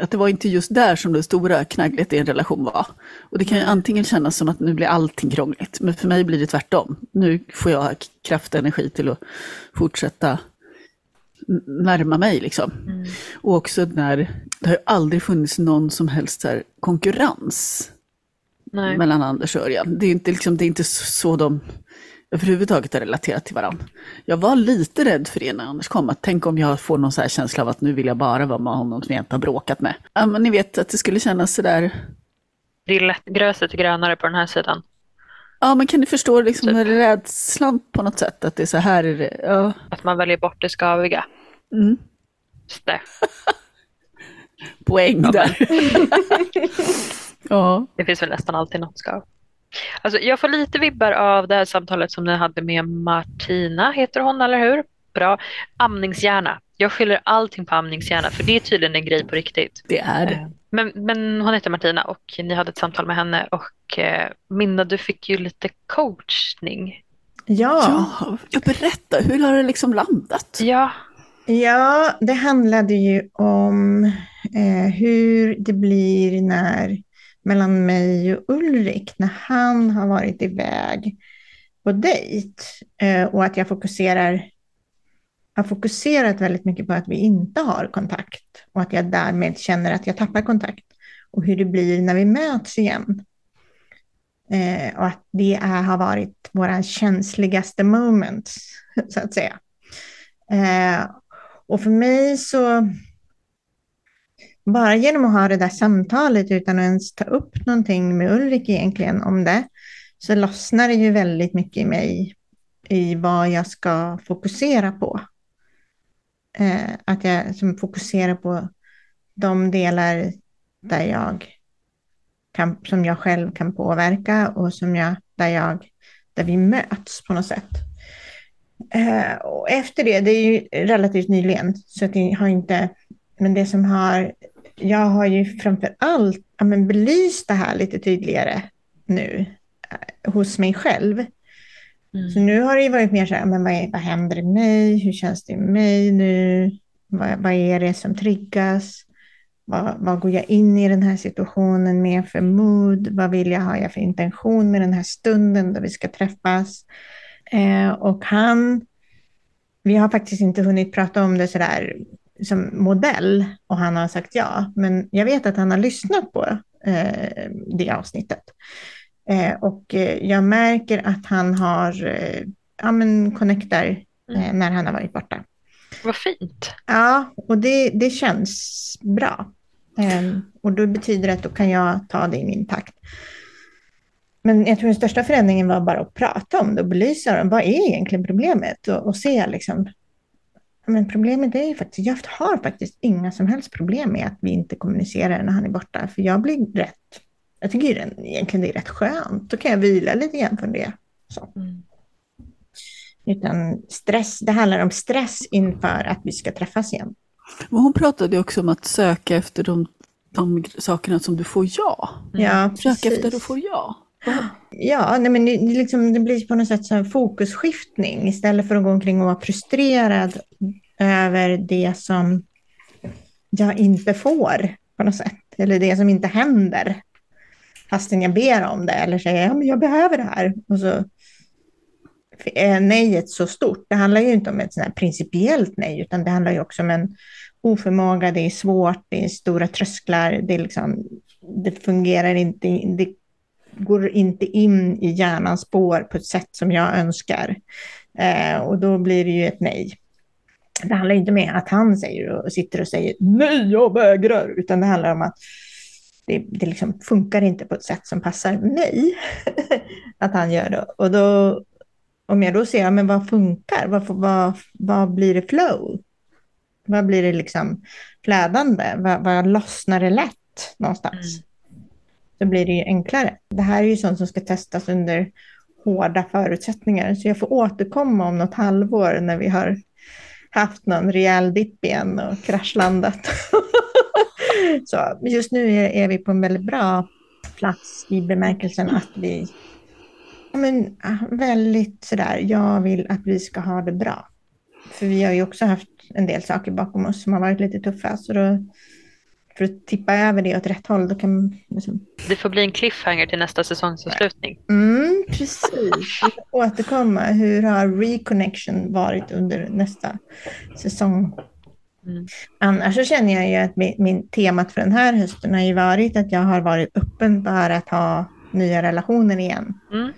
att det var inte just där som det stora knagglet i en relation var. Och det kan ju antingen kännas som att nu blir allting krångligt, men för mig blir det tvärtom. Nu får jag kraft och energi till att fortsätta närma mig liksom. Och också när det har ju aldrig funnits någon som helst så här konkurrens Nej. mellan Anders och Örjan. Det är inte, liksom, det är inte så de överhuvudtaget har relaterat till varandra. Jag var lite rädd för det när Anders kom, att tänk om jag får någon så känsla av att nu vill jag bara vara med honom som jag inte har bråkat med. Ja, men ni vet att det skulle kännas sådär, Det är lätt, gräset är grönare på den här sidan. Ja, men kan ni förstå liksom Typ. rädslan på något sätt? Att det är så här är det. Ja. Att man väljer bort det skaviga. Mm. Det. Poäng Ja, där. ja. Det finns väl nästan alltid något skav. Alltså, jag får lite vibbar av det här samtalet som ni hade med Martina, heter hon, eller hur? Bra. Amningshjärna. Jag skyller allting på amningshjärna, för det är tydligen en grej på riktigt. Det är det. Men, men hon heter Martina och ni hade ett samtal med henne och eh, Minna, du fick ju lite coachning. Ja, Ja, jag berätta, hur har det liksom landat? Ja, ja, det handlade ju om eh, hur det blir när mellan mig och Ulrik när han har varit iväg på dejt eh, och att jag fokuserar har fokuserat väldigt mycket på att vi inte har kontakt och att jag därmed känner att jag tappar kontakt och hur det blir när vi möts igen. Eh, och att det är, har varit våra känsligaste moments, så att säga. Eh, och för mig så, bara genom att ha det där samtalet utan att ens ta upp någonting med Ulrik egentligen om det, så lossnar det ju väldigt mycket i mig i vad jag ska fokusera på. Eh, att jag som fokuserar på de delar där jag kan, som jag själv kan påverka och som jag, där, jag, där vi möts på något sätt. Eh, och efter det, det är ju relativt nyligen, så att jag har inte, men det som har, jag har ju framför allt ja, men belyst det här lite tydligare nu eh, hos mig själv. Mm. Så nu har det ju varit mer så här, men vad, är, vad händer i mig? Hur känns det i mig nu? Vad, vad är det som triggas? Vad, vad går jag in i den här situationen med för mood? Vad vill jag ha jag för intention med den här stunden då vi ska träffas? Eh, och han, vi har faktiskt inte hunnit prata om det sådär som modell och han har sagt ja, men jag vet att han har lyssnat på eh, det avsnittet. Eh, och eh, jag märker att han har, eh, ja men connectar Mm. när han har varit borta. vad fint. Ja, och det, det känns bra. Ehm, och då betyder det att då kan jag ta det i min takt. Men jag tror den största förändringen var bara att prata om det och belysa det. Vad är egentligen problemet? Och, och se liksom, men problemet är ju faktiskt, jag har faktiskt inga som helst problem med att vi inte kommunicerar när han är borta. För jag blir rätt, jag tycker det- egentligen det är rätt skönt. Då kan jag vila lite grann från det. Så. Mm. Utan stress, det handlar om stress inför att vi ska träffas igen. Men hon pratade också om att söka efter de, de sakerna som du får ja. Ja, Sök efter precis. du får ja. Ja, nej, men det, det liksom, det blir på något sätt som en fokusskiftning istället för att gå omkring och vara frustrerad över det som jag inte får på något sätt. Eller det som inte händer. Fastän jag ber om det eller säger ja, men jag behöver det här. Och så är nejet så stort. Det handlar ju inte om ett sånt här principiellt nej, utan det handlar ju också om en oförmåga, det är svårt, det är stora trösklar, det, är liksom, det fungerar inte, det går inte in i hjärnans spår på ett sätt som jag önskar. Eh, och då blir det ju ett nej. Det handlar inte om att han säger och sitter och säger nej, jag vägrar, utan det handlar om att det, det liksom funkar inte på ett sätt som passar mig. att han gör det. Och då, om jag då ser, men vad funkar? Vad, vad, vad blir det flow? Vad blir det liksom flödande? Vad, vad lossnar det lätt någonstans? Mm. Så blir det ju enklare. Det här är ju sånt som ska testas under hårda förutsättningar. Så jag får återkomma om något halvår när vi har haft någon rejäl dipp igen och kraschlandat. så just nu är, är vi på en väldigt bra plats i bemärkelsen att vi ja, men, väldigt sådär, jag vill att vi ska ha det bra. För vi har ju också haft en del saker bakom oss som har varit lite tuffa. Så då, för att tippa över det åt rätt håll, då kan liksom, Det får bli en cliffhanger till nästa säsongsavslutning. Mm, precis. Vi återkomma. Hur har reconnection varit under nästa säsong? Mm. Annars så känner jag ju att min, min temat för den här hösten har ju varit att jag har varit öppen för att ha nya relationer igen. Mm.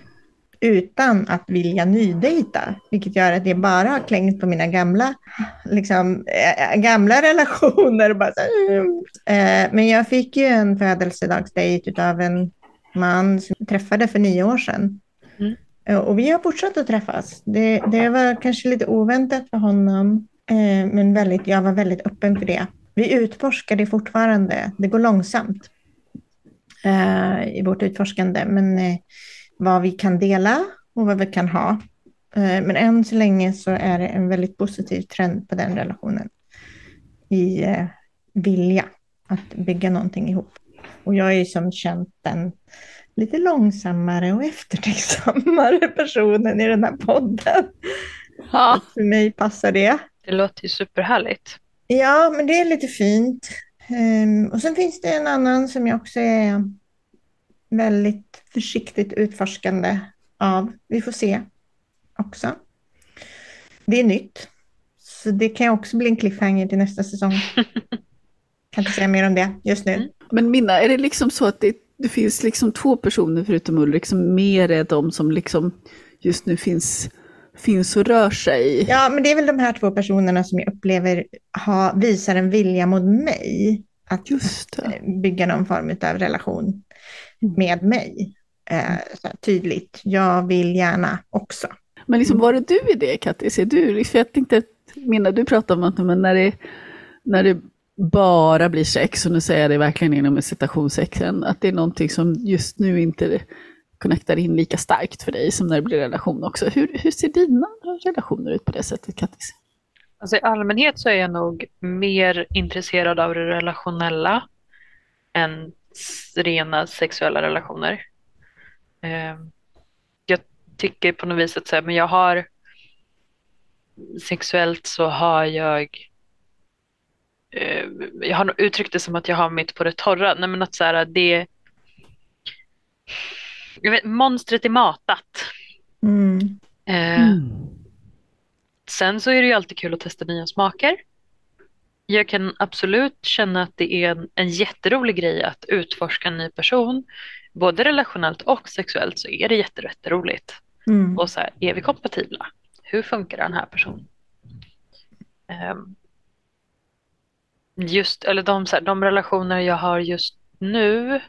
Utan att vilja nydejta, vilket gör att jag bara har klängt på mina gamla, liksom, äh, gamla relationer. Bara eh, men jag fick ju en födelsedagsdejt av en man som jag träffade för nio år sedan. Mm. Eh, Och vi har fortsatt att träffas. Det, det var kanske lite oväntat för honom, men väldigt, jag var väldigt öppen för det. Vi utforskar det fortfarande. Det går långsamt eh, i vårt utforskande, men eh, vad vi kan dela och vad vi kan ha. Eh, men än så länge så är det en väldigt positiv trend på den relationen i eh, vilja att bygga någonting ihop. Och jag är ju som känt den lite långsammare och eftertänksammare personen i den här podden. Ja. För mig passar det. Det låter ju superhärligt. Ja, men det är lite fint. Ehm, och sen finns det en annan som jag också är väldigt försiktigt utforskande av. Vi får se också. Det är nytt. Så det kan också bli en cliffhanger till nästa säsong. kan inte säga mer om det just nu. Mm. Men Minna, är det liksom så att det, det finns liksom två personer förutom Ulrik som mer är de som liksom just nu finns, finns och rör sig? Ja, men det är väl de här två personerna som jag upplever ha, visar en vilja mot mig att Just det. eh, bygga någon form av relation med mig. Eh, här, tydligt, jag vill gärna också. Men liksom, var är du i det, Kattis? Är du, för jag tänkte, Minna, du pratar om att men när, det, när det bara blir sex, och nu säger jag det verkligen inom citationstecken, att det är någonting som just nu inte connectar in lika starkt för dig som när det blir relation också. Hur, hur ser dina relationer ut på det sättet, Kattis? Alltså i allmänhet så är jag nog mer intresserad av det relationella än rena sexuella relationer. Eh, jag tycker på något vis att så här, men jag har sexuellt så har jag eh, jag har nog uttryckt det som att jag har mitt på det torra. Nej men att så här, det jag vet, monstret är matat. Mm. Eh, Sen så är det ju alltid kul att testa nya smaker. Jag kan absolut känna att det är en, en jätterolig grej att utforska en ny person. Både relationellt och sexuellt så är det jätte- jätteroligt. Mm. Och så här, är vi kompatibla? Hur funkar den här personen? Ehm, just, eller de, så här, de relationer jag har just nu.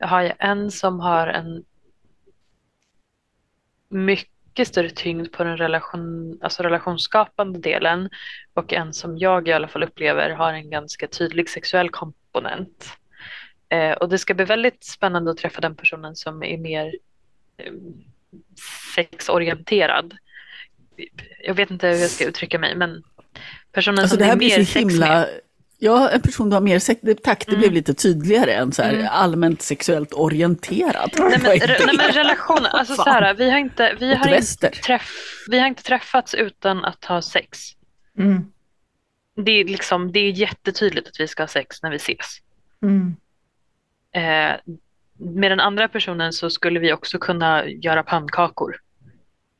Jag har ju en som har en mycket större tyngd på den relation, alltså relationsskapande delen och en som jag i alla fall upplever har en ganska tydlig sexuell komponent. Eh, och det ska bli väldigt spännande att träffa den personen som är mer eh, sexorienterad. Jag vet inte hur jag ska uttrycka mig, men personen Alltså som det här är blir mer så sex himla... med. Ja, en person du har mer sex... det- Tack, det Mm. blev lite tydligare än så här Mm. allmänt sexuellt orienterad. Nej men, nej, men relation, alltså så här, vi har inte, vi har inte, träff, vi har inte träffats utan att ha sex. Mm. Det är, liksom, det är jättetydligt att vi ska ha sex när vi ses. Mm. Eh, med den andra personen så skulle vi också kunna göra pannkakor.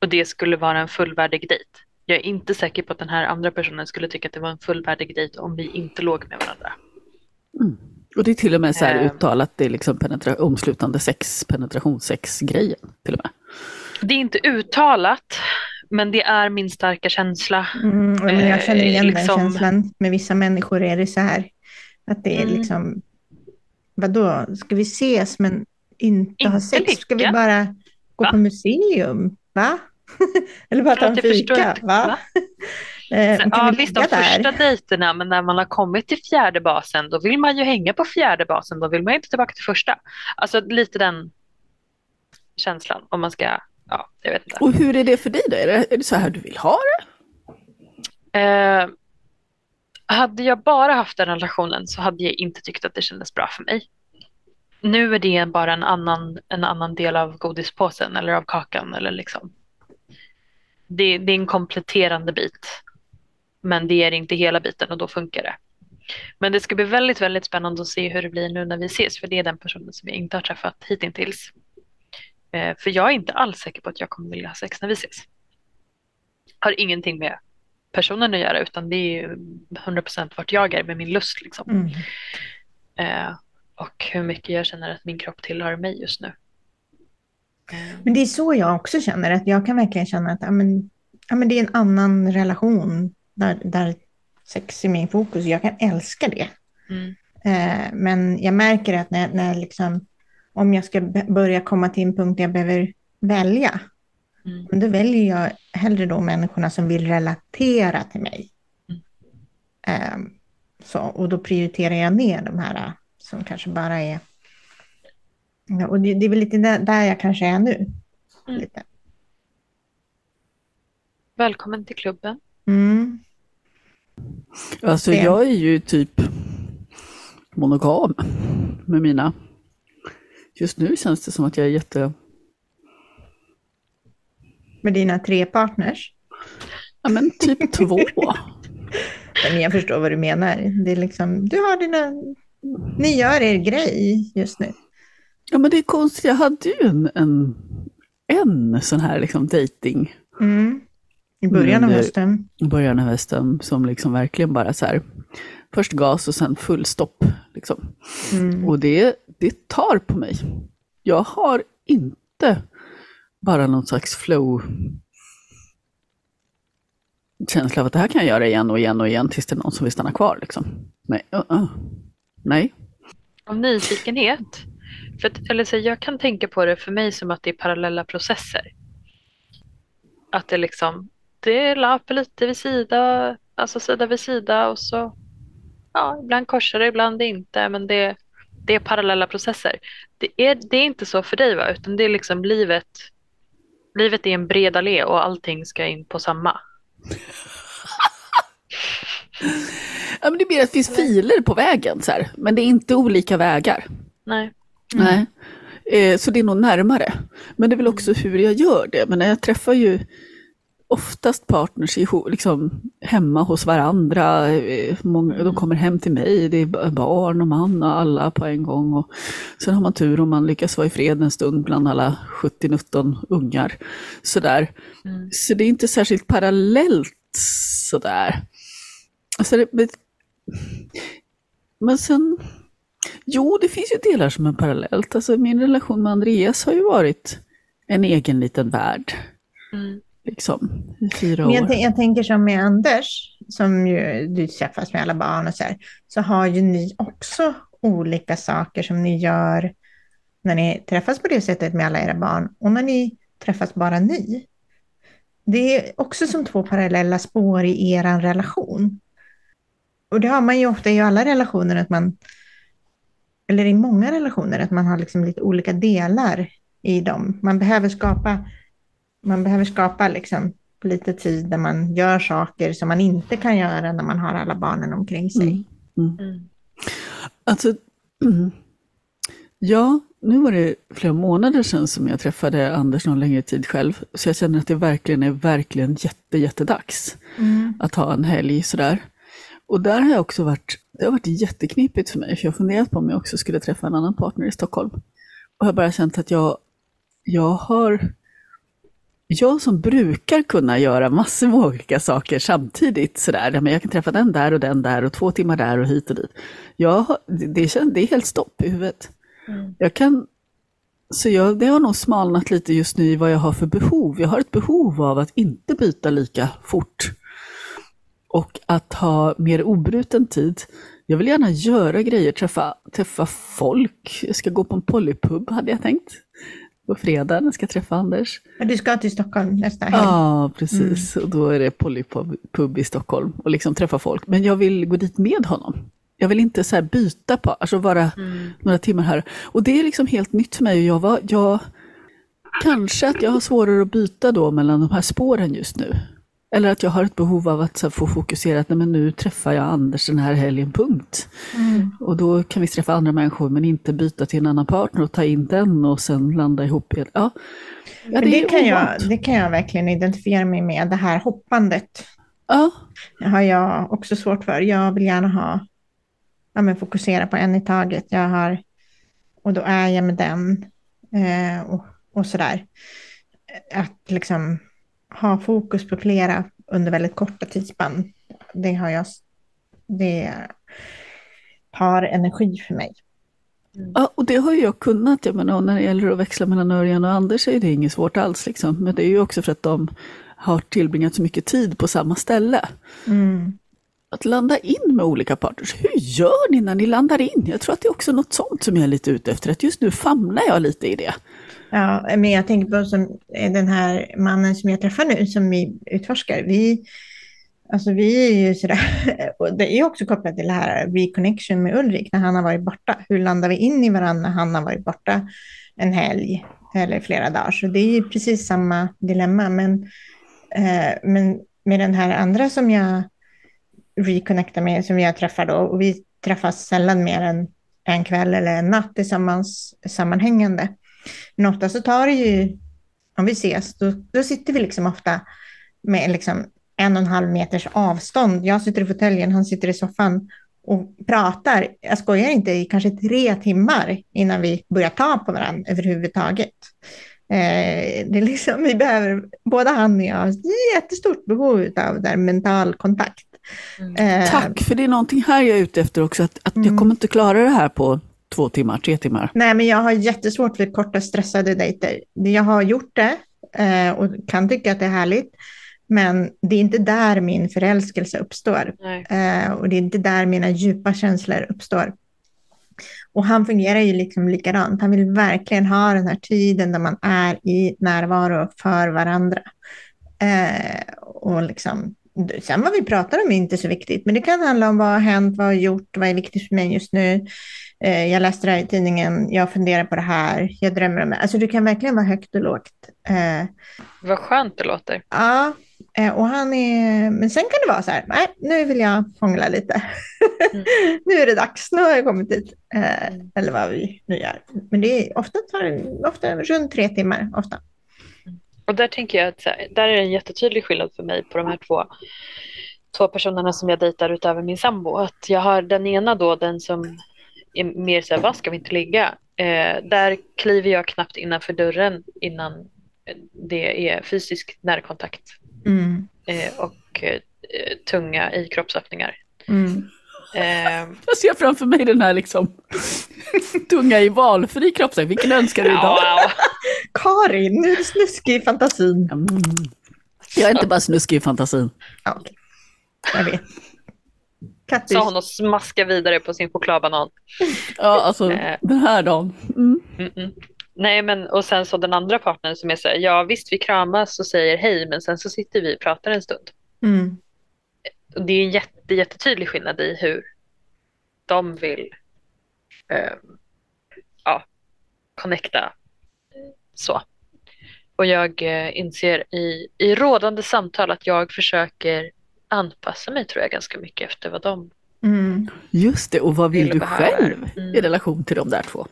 Och det skulle vara en fullvärdig dejt. Jag är inte säker på att den här andra personen skulle tycka att det var en fullvärdig dejt om vi inte låg med varandra. Och det är till och med så här Ehm. uttalat, det är liksom penetra- omslutande sex, penetrationssex-grejen till och med. Det är inte uttalat, men det är min starka känsla. Mm, men jag känner igen Eh, liksom- den känslan. Med vissa människor är det så här. Att det är Mm. liksom, vadå, ska vi ses men inte, ha Inte sex? Ska vi ligga? bara gå Va? på museum? Va? Eller bara ta en fika? inte. Va? Va? Eh, Så, ja, vi visst, de första där? dejterna, men när man har kommit till fjärde basen, då vill man ju hänga på fjärde basen. Då vill man ju inte tillbaka till första. Alltså lite den känslan, om man ska, ja, jag vet inte. Och hur är det för dig då? Är det, är det så här du vill ha det? Eh, hade jag bara haft den relationen så hade jag inte tyckt att det kändes bra för mig. Nu är det bara en annan, en annan del av godispåsen eller av kakan. Eller liksom. Det, det är en kompletterande bit. Men det är inte hela biten och då funkar det. Men det ska bli väldigt, väldigt spännande att se hur det blir nu när vi ses. För det är den personen som jag inte har träffat hittills. Eh, för jag är inte alls säker på att jag kommer vilja ha sex när vi ses. Har ingenting med personen att göra utan det är ju 100% vart jag är med min lust. Liksom. Mm. Eh, och hur mycket jag känner att min kropp tillhör mig just nu. Eh, Men det är så jag också känner, att jag kan verkligen känna att ja, men, ja, men det är en annan relation där, där sex är min fokus. Jag kan älska det. mm, Eh, men jag märker att när, när liksom, om jag ska börja komma till en punkt där jag behöver välja. Mm. Då väljer jag hellre då människorna som vill relatera till mig. Mm. Ehm, så, och då prioriterar jag ner de här som kanske bara är... Ja, och det, det är väl lite där, där jag kanske är nu. Mm. Lite. Välkommen till klubben. Mm. Alltså jag är ju typ monogam med mina. Just nu känns det som att jag är jätte... Med dina tre partners. Ja men typ två. Men jag förstår vad du menar. Det är liksom, du har dina... Ni gör er grej just nu. Ja men det är konstigt, jag hade ju en, en, en sån här liksom dating Mm. I början av hösten. i början av hösten som liksom verkligen bara så här, först gas och sen full stopp. Liksom. Mm. Och det, det tar på mig. Jag har inte bara någon slags flow känsla av att det här kan jag göra igen och igen och igen tills det är någon som vill stanna kvar. Liksom. Nej. Uh-uh. Nej. Av nyfikenhet. För att, eller så, jag kan tänka på det för mig som att det är parallella processer. Att det liksom, det löper lite vid sida, alltså sida vid sida och så, ja, ibland korsar det, ibland inte, men det, det är parallella processer. Det är, det är inte så för dig va, utan det är liksom livet, livet är en bred allé och allting ska in på samma. Ja, men det mer att det finns filer på vägen, så här. men det är inte olika vägar. Nej. Nej. Eh, så det är nog närmare. Men det är väl också hur jag gör det. Men jag träffar ju oftast partners liksom, hemma hos varandra. Eh, många, de kommer hem till mig, det är barn och man och alla på en gång. Och sen har man tur om man lyckas vara i fred en stund bland alla 70-19 ungar. Sådär. Mm. Så det är inte särskilt parallellt sådär. Alltså det, men sen, jo det finns ju delar som är parallellt. Alltså min relation med Andreas har ju varit en egen liten värld. Mm. Liksom, i fyra Men jag, år. tän- jag tänker som med Anders, som ju du träffas med alla barn och så här, så har ju ni också olika saker som ni gör när ni träffas på det sättet med alla era barn och när ni träffas bara ni. Det är också som två parallella spår i er relation. Och det har man ju ofta i alla relationer, att man, eller i många relationer, att man har liksom lite olika delar i dem. Man behöver skapa man behöver skapa liksom lite tid där man gör saker som man inte kan göra när man har alla barnen omkring sig. Mm. Mm. Mm. Alltså, mm. ja, nu var det flera månader sedan som jag träffade Anders någon längre tid själv. Så jag känner att det verkligen är verkligen jätte, jättedags att ha en helg sådär. Och där har jag också varit, det har varit jätteknipigt för mig, för jag har funderat på om jag också skulle träffa en annan partner i Stockholm. Och jag har bara känt att jag, jag har, jag som brukar kunna göra massor med olika saker samtidigt sådär, men jag kan träffa den där och den där och två timmar där och hit och dit. Jag, det, känns, det är helt stopp i huvudet. Mm. Jag kan, så jag, det har nog smalnat lite just nu i vad jag har för behov. Jag har ett behov av att inte byta lika fort. Och att ha mer obruten tid. Jag vill gärna göra grejer, träffa, träffa folk. Jag ska gå på en polypub hade jag tänkt. På fredag jag ska träffa Anders. Men du ska till Stockholm nästa helg. Ja, precis. Och då är det polypub pub i Stockholm och liksom träffa folk. Men jag vill gå dit med honom. Jag vill inte så byta på, alltså vara Mm. några timmar här. Och det är liksom helt nytt för mig. Jag var, jag, kanske att jag har svårare att byta då mellan de här spåren just nu. Eller att jag har ett behov av att få fokusera att nej, men nu träffar jag Anders den här helgen, punkt. Mm. Och då kan vi träffa andra människor men inte byta till en annan partner och ta in den och sen landa ihop igen. Ja, ja det, är kan jag, det kan jag verkligen identifiera mig med, det här hoppandet. Ja, Det har jag också svårt för. Jag vill gärna ha, ja, men fokusera på en i taget. Jag har, och då är jag med den eh, och, och sådär. Att liksom ha fokus på flera under väldigt korta tidsspann, det har jag, det tar energi för mig. Ja, och det har ju jag kunnat. Jag menar, när det gäller att växla mellan Örjan och Anders är det inget svårt alls. Liksom. Men det är ju också för att de har tillbringat så mycket tid på samma ställe. Mm. Att landa in med olika partners. Hur gör ni när ni landar in? Jag tror att det är också något sånt som jag är lite ute efter. Att just nu famlar jag lite i det. Ja, men jag tänker på som eh, den här mannen som jag träffar nu som vi utforskar. Vi, alltså vi är ju sådär, och det är också kopplat till det här reconnection med Ulrik när han har varit borta. Hur landar vi in i varandra när han har varit borta en helg eller flera dagar? Så det är ju precis samma dilemma. Men, eh, men med den här andra som jag reconnectar med, som jag träffar då, och vi träffas sällan mer än en kväll eller en natt tillsammans sammanhängande. Men ofta så tar det ju, om vi ses, då, då sitter vi liksom ofta med liksom en och en halv meters avstånd. Jag sitter i fåtöljen, han sitter i soffan och pratar, jag skojar inte, i kanske tre timmar innan vi börjar ta på varandra överhuvudtaget. Eh, det är liksom, vi behöver, både han och jag har jättestort behov av där mental kontakt. Mm. Eh, Tack, för det är någonting här jag är ute efter också, att, att mm. jag kommer inte klara det här på två timmar, tre timmar. Nej, men jag har jättesvårt för korta stressade dejter. Jag har gjort det eh, och kan tycka att det är härligt. Men det är inte där min förälskelse uppstår. Eh, och det är inte där mina djupa känslor uppstår. Och han fungerar ju liksom likadant. Han vill verkligen ha den här tiden där man är i närvaro för varandra. Eh, och liksom, sen vad vi pratar om är inte så viktigt, men det kan handla om vad har hänt, vad har gjort, vad är viktigt för mig just nu. Eh, jag läste det här i tidningen, jag funderar på det här, jag drömmer om det. Alltså det kan verkligen vara högt och lågt. Eh, vad skönt det låter. Ja, eh, och han är, men sen kan det vara så här, nej, nu vill jag hångla lite. Mm. nu är det dags, nu har jag kommit dit. Mm. Eller vad vi nu gör. Men det är ofta, tar, ofta runt tre timmar, ofta. Och där tänker jag att här, där är det en jättetydlig skillnad för mig på de här två två personerna som jag dejtar utöver min sambo. Att jag har den ena då, den som är mer så här, vad ska vi inte ligga? Eh, där kliver jag knappt innanför dörren innan det är fysisk närkontakt mm. eh, och eh, tunga i kroppsöppningar. Mm. Eh, jag ser framför mig den här liksom tunga i valfri kroppsöppning. Vilken önskar du idag? Karin, nu är du snuskig i fantasin. Mm. Jag är inte bara snuskig i fantasin. Ja, okay. Jag vet. Kattis. Sa hon och smaskade vidare på sin chokladbanan. Ja, alltså eh. den här dagen. Mm. Mm -mm. Nej, men och sen så den andra partnern som är så här, ja visst vi kramas och säger hej, men sen så sitter vi och pratar en stund. Mm. Och det är en jätte, jättetydlig skillnad i hur de vill eh, ja, connecta så. Och jag eh, inser i, i rådande samtal att jag försöker anpassa mig tror jag ganska mycket efter vad de mm. Just det, och vad vill, du själv mm. i relation till de där två?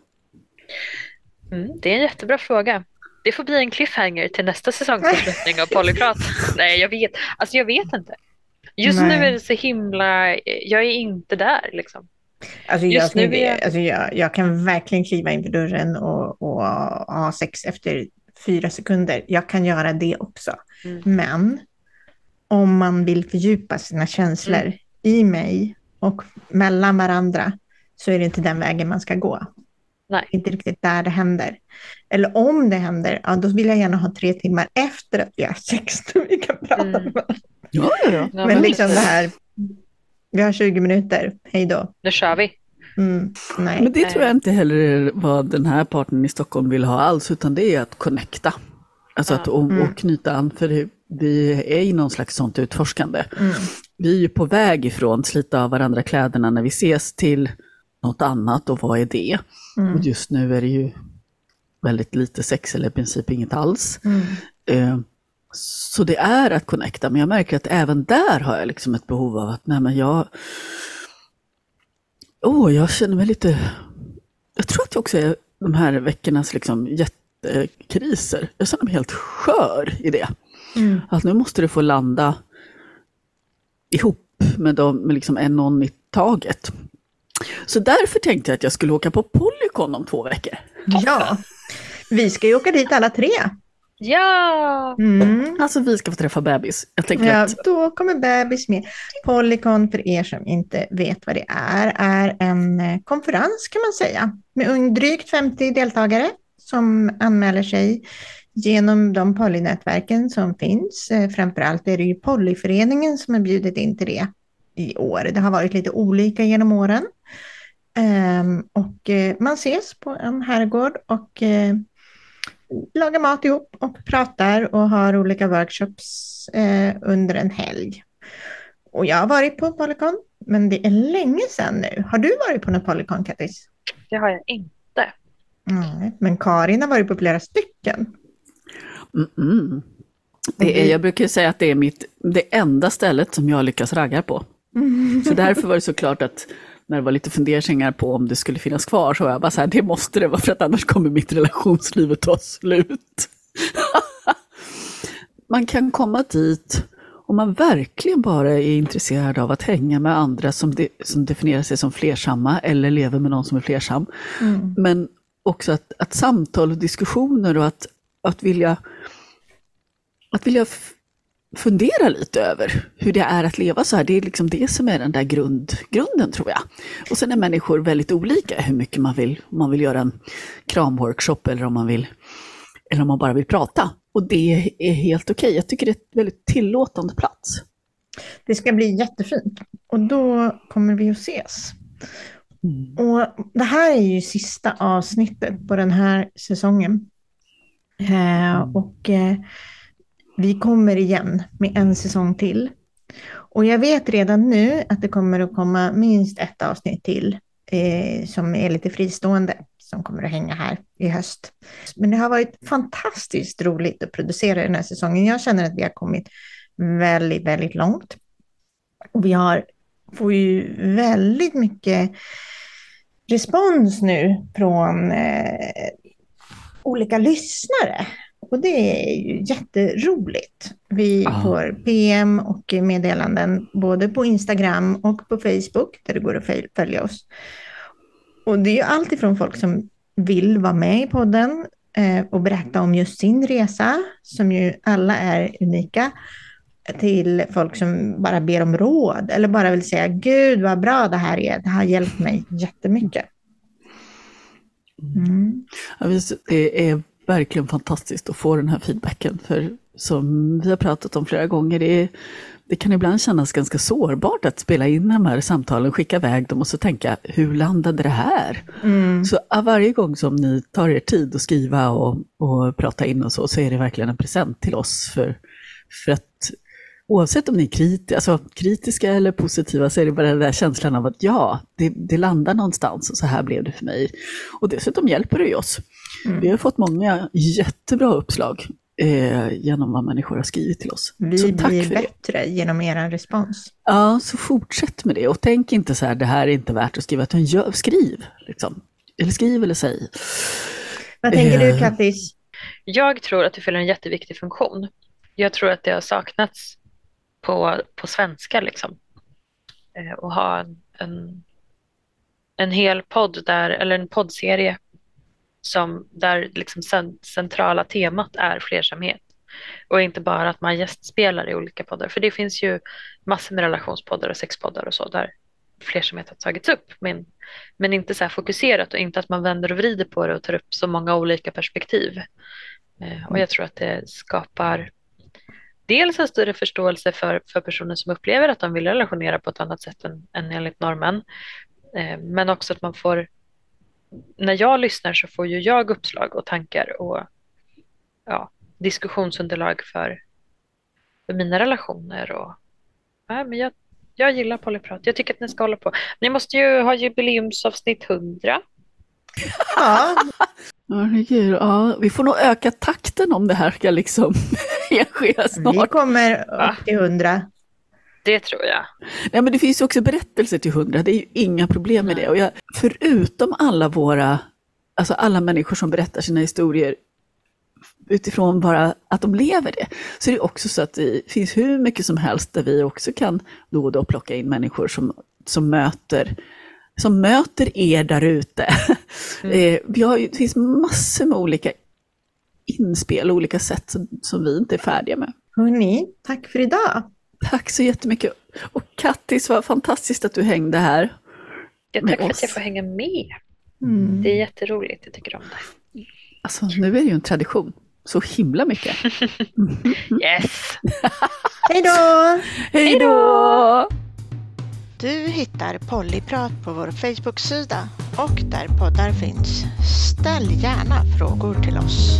Mm, det är en jättebra fråga. Det får bli en cliffhanger till nästa säsongsavslutning av Polyprat. Nej, jag vet. Alltså jag vet inte. Just Nej. nu är det så himla, jag är inte där liksom. Alltså jag, nu är jag... Alltså jag, jag kan verkligen kliva in för dörren och, och ha sex efter fyra sekunder. Jag kan göra det också. Mm. Men om man vill fördjupa sina känslor mm. i mig och mellan varandra så är det inte den vägen man ska gå. Nej. Inte riktigt där det händer. Eller om det händer, ja, då vill jag gärna ha tre timmar efter att vi har sex så vi kan prata mm. med ja, ja, ja. Men liksom det här, vi har 20 minuter, hej då. Nu kör vi. Mm, nej. Men det tror jag inte heller är vad den här partnern i Stockholm vill ha alls, utan det är att connecta. Alltså att och, mm. och knyta an, för det, vi är i någon slags sånt utforskande. Mm. Vi är ju på väg ifrån slita av varandra kläderna när vi ses till något annat och vad är det? Mm. Och just nu är det ju väldigt lite sex eller i princip inget alls. Mm. Eh, så det är att connecta, men jag märker att även där har jag liksom ett behov av att, nej men jag... Åh, oh, jag känner mig lite... Jag tror att jag också är de här veckornas liksom jättekriser. Jag känner mig helt skör i det. Mm. Att nu måste det få landa ihop med, de, med liksom en någon i taget. Så därför tänkte jag att jag skulle åka på Polycon om två veckor. Ja, vi ska ju åka dit alla tre. Ja! Mm. Alltså vi ska få träffa bebis. Jag tänker ja, att... Då kommer bebis med. Polycon, för er som inte vet vad det är, är en eh, konferens kan man säga. Med drygt 50 deltagare som anmäler sig genom de polynätverken som finns. Eh, framförallt är det ju Polyföreningen som har bjudit in till det i år. Det har varit lite olika genom åren. Um, och uh, man ses på en herrgård och uh, lagar mat ihop och pratar och har olika workshops eh, under en helg. Och jag har varit på Polycon, men det är länge sedan nu. Har du varit på något Polycon, Kattis? Det har jag inte. Nej, men Karin har varit på flera stycken. Mm -mm. Det är, jag brukar säga att det är mitt, det enda stället som jag lyckas ragga på. Så därför var det såklart att när det var lite funderingar på om det skulle finnas kvar så var jag bara så här, det måste det vara för att annars kommer mitt relationsliv att ta slut. man kan komma dit om man verkligen bara är intresserad av att hänga med andra som, de, som definierar sig som flersamma eller lever med någon som är flersam. Mm. Men också att, att samtal och diskussioner och att, att vilja, att vilja fundera lite över hur det är att leva så här. Det är liksom det som är den där grund, grunden tror jag. Och sen är människor väldigt olika hur mycket man vill, om man vill göra en kramworkshop eller om man vill, eller om man bara vill prata. Och det är helt okej. Okay. Jag tycker det är ett väldigt tillåtande plats. Det ska bli jättefint. Och då kommer vi att ses. Mm. Och det här är ju sista avsnittet på den här säsongen. Eh, och eh, vi kommer igen med en säsong till. Och jag vet redan nu att det kommer att komma minst ett avsnitt till eh, som är lite fristående, som kommer att hänga här i höst. Men det har varit fantastiskt roligt att producera den här säsongen. Jag känner att vi har kommit väldigt, väldigt långt. Och vi har, får ju väldigt mycket respons nu från eh, olika lyssnare och det är ju jätteroligt. Vi Aha. får PM och meddelanden både på Instagram och på Facebook där det går att följa oss. Och det är ju allt ifrån folk som vill vara med i podden eh, och berätta om just sin resa, som ju alla är unika, till folk som bara ber om råd eller bara vill säga Gud vad bra det här är, det har hjälpt mig jättemycket. Mm. Ja, det är verkligen fantastiskt att få den här feedbacken. För som vi har pratat om flera gånger, det, är, det kan ibland kännas ganska sårbart att spela in de här samtalen, skicka iväg dem och så tänka, hur landade det här? Mm. Så varje gång som ni tar er tid att skriva och, och prata in och så, så är det verkligen en present till oss. För, för att oavsett om ni är kriti alltså, kritiska eller positiva så är det bara den där känslan av att ja, det, det landar någonstans och så här blev det för mig. Och dessutom hjälper det ju oss. Mm. Vi har fått många jättebra uppslag eh, genom vad människor har skrivit till oss. Vi så tack blir bättre det. genom er respons. Ja, så fortsätt med det och tänk inte så här, det här är inte värt att skriva, utan gör, skriv. Liksom. Eller skriv eller säg. Vad tänker eh. du Kattis? Jag tror att det fyller en jätteviktig funktion. Jag tror att det har saknats på, på svenska liksom. Eh, och ha en, en, en hel podd där, eller en poddserie som, där liksom centrala temat är flersamhet. Och inte bara att man gästspelar i olika poddar. För det finns ju massor med relationspoddar och sexpoddar och så där flersamhet har tagits upp. Men, men inte så här fokuserat och inte att man vänder och vrider på det och tar upp så många olika perspektiv. Eh, och jag tror att det skapar dels en större förståelse för, för personer som upplever att de vill relationera på ett annat sätt än, än enligt normen. Eh, men också att man får, när jag lyssnar så får ju jag uppslag och tankar och ja, diskussionsunderlag för, för mina relationer. Och, ja, men jag, jag gillar polyprat, jag tycker att ni ska hålla på. Ni måste ju ha jubileumsavsnitt 100. Ja. Herregud, ja, vi får nog öka takten om det här ska liksom ske snart. Vi kommer upp till hundra. Det tror jag. Nej, men det finns ju också berättelser till hundra, det är ju inga problem med det. Och jag, förutom alla våra, alltså alla människor som berättar sina historier utifrån bara att de lever det, så är det också så att det finns hur mycket som helst där vi också kan då och då plocka in människor som, som möter som möter er där ute. Mm. Eh, vi har, det finns massor med olika inspel, olika sätt som, som vi inte är färdiga med. Hörni, tack för idag. Tack så jättemycket. Och Kattis, vad fantastiskt att du hängde här. Ja, tack för att jag får hänga med. Mm. Det är jätteroligt, jag tycker om det. Alltså, nu är det ju en tradition. Så himla mycket. yes! Hej då! Hej då! Du hittar Pollyprat på vår Facebook-sida och där poddar finns. Ställ gärna frågor till oss.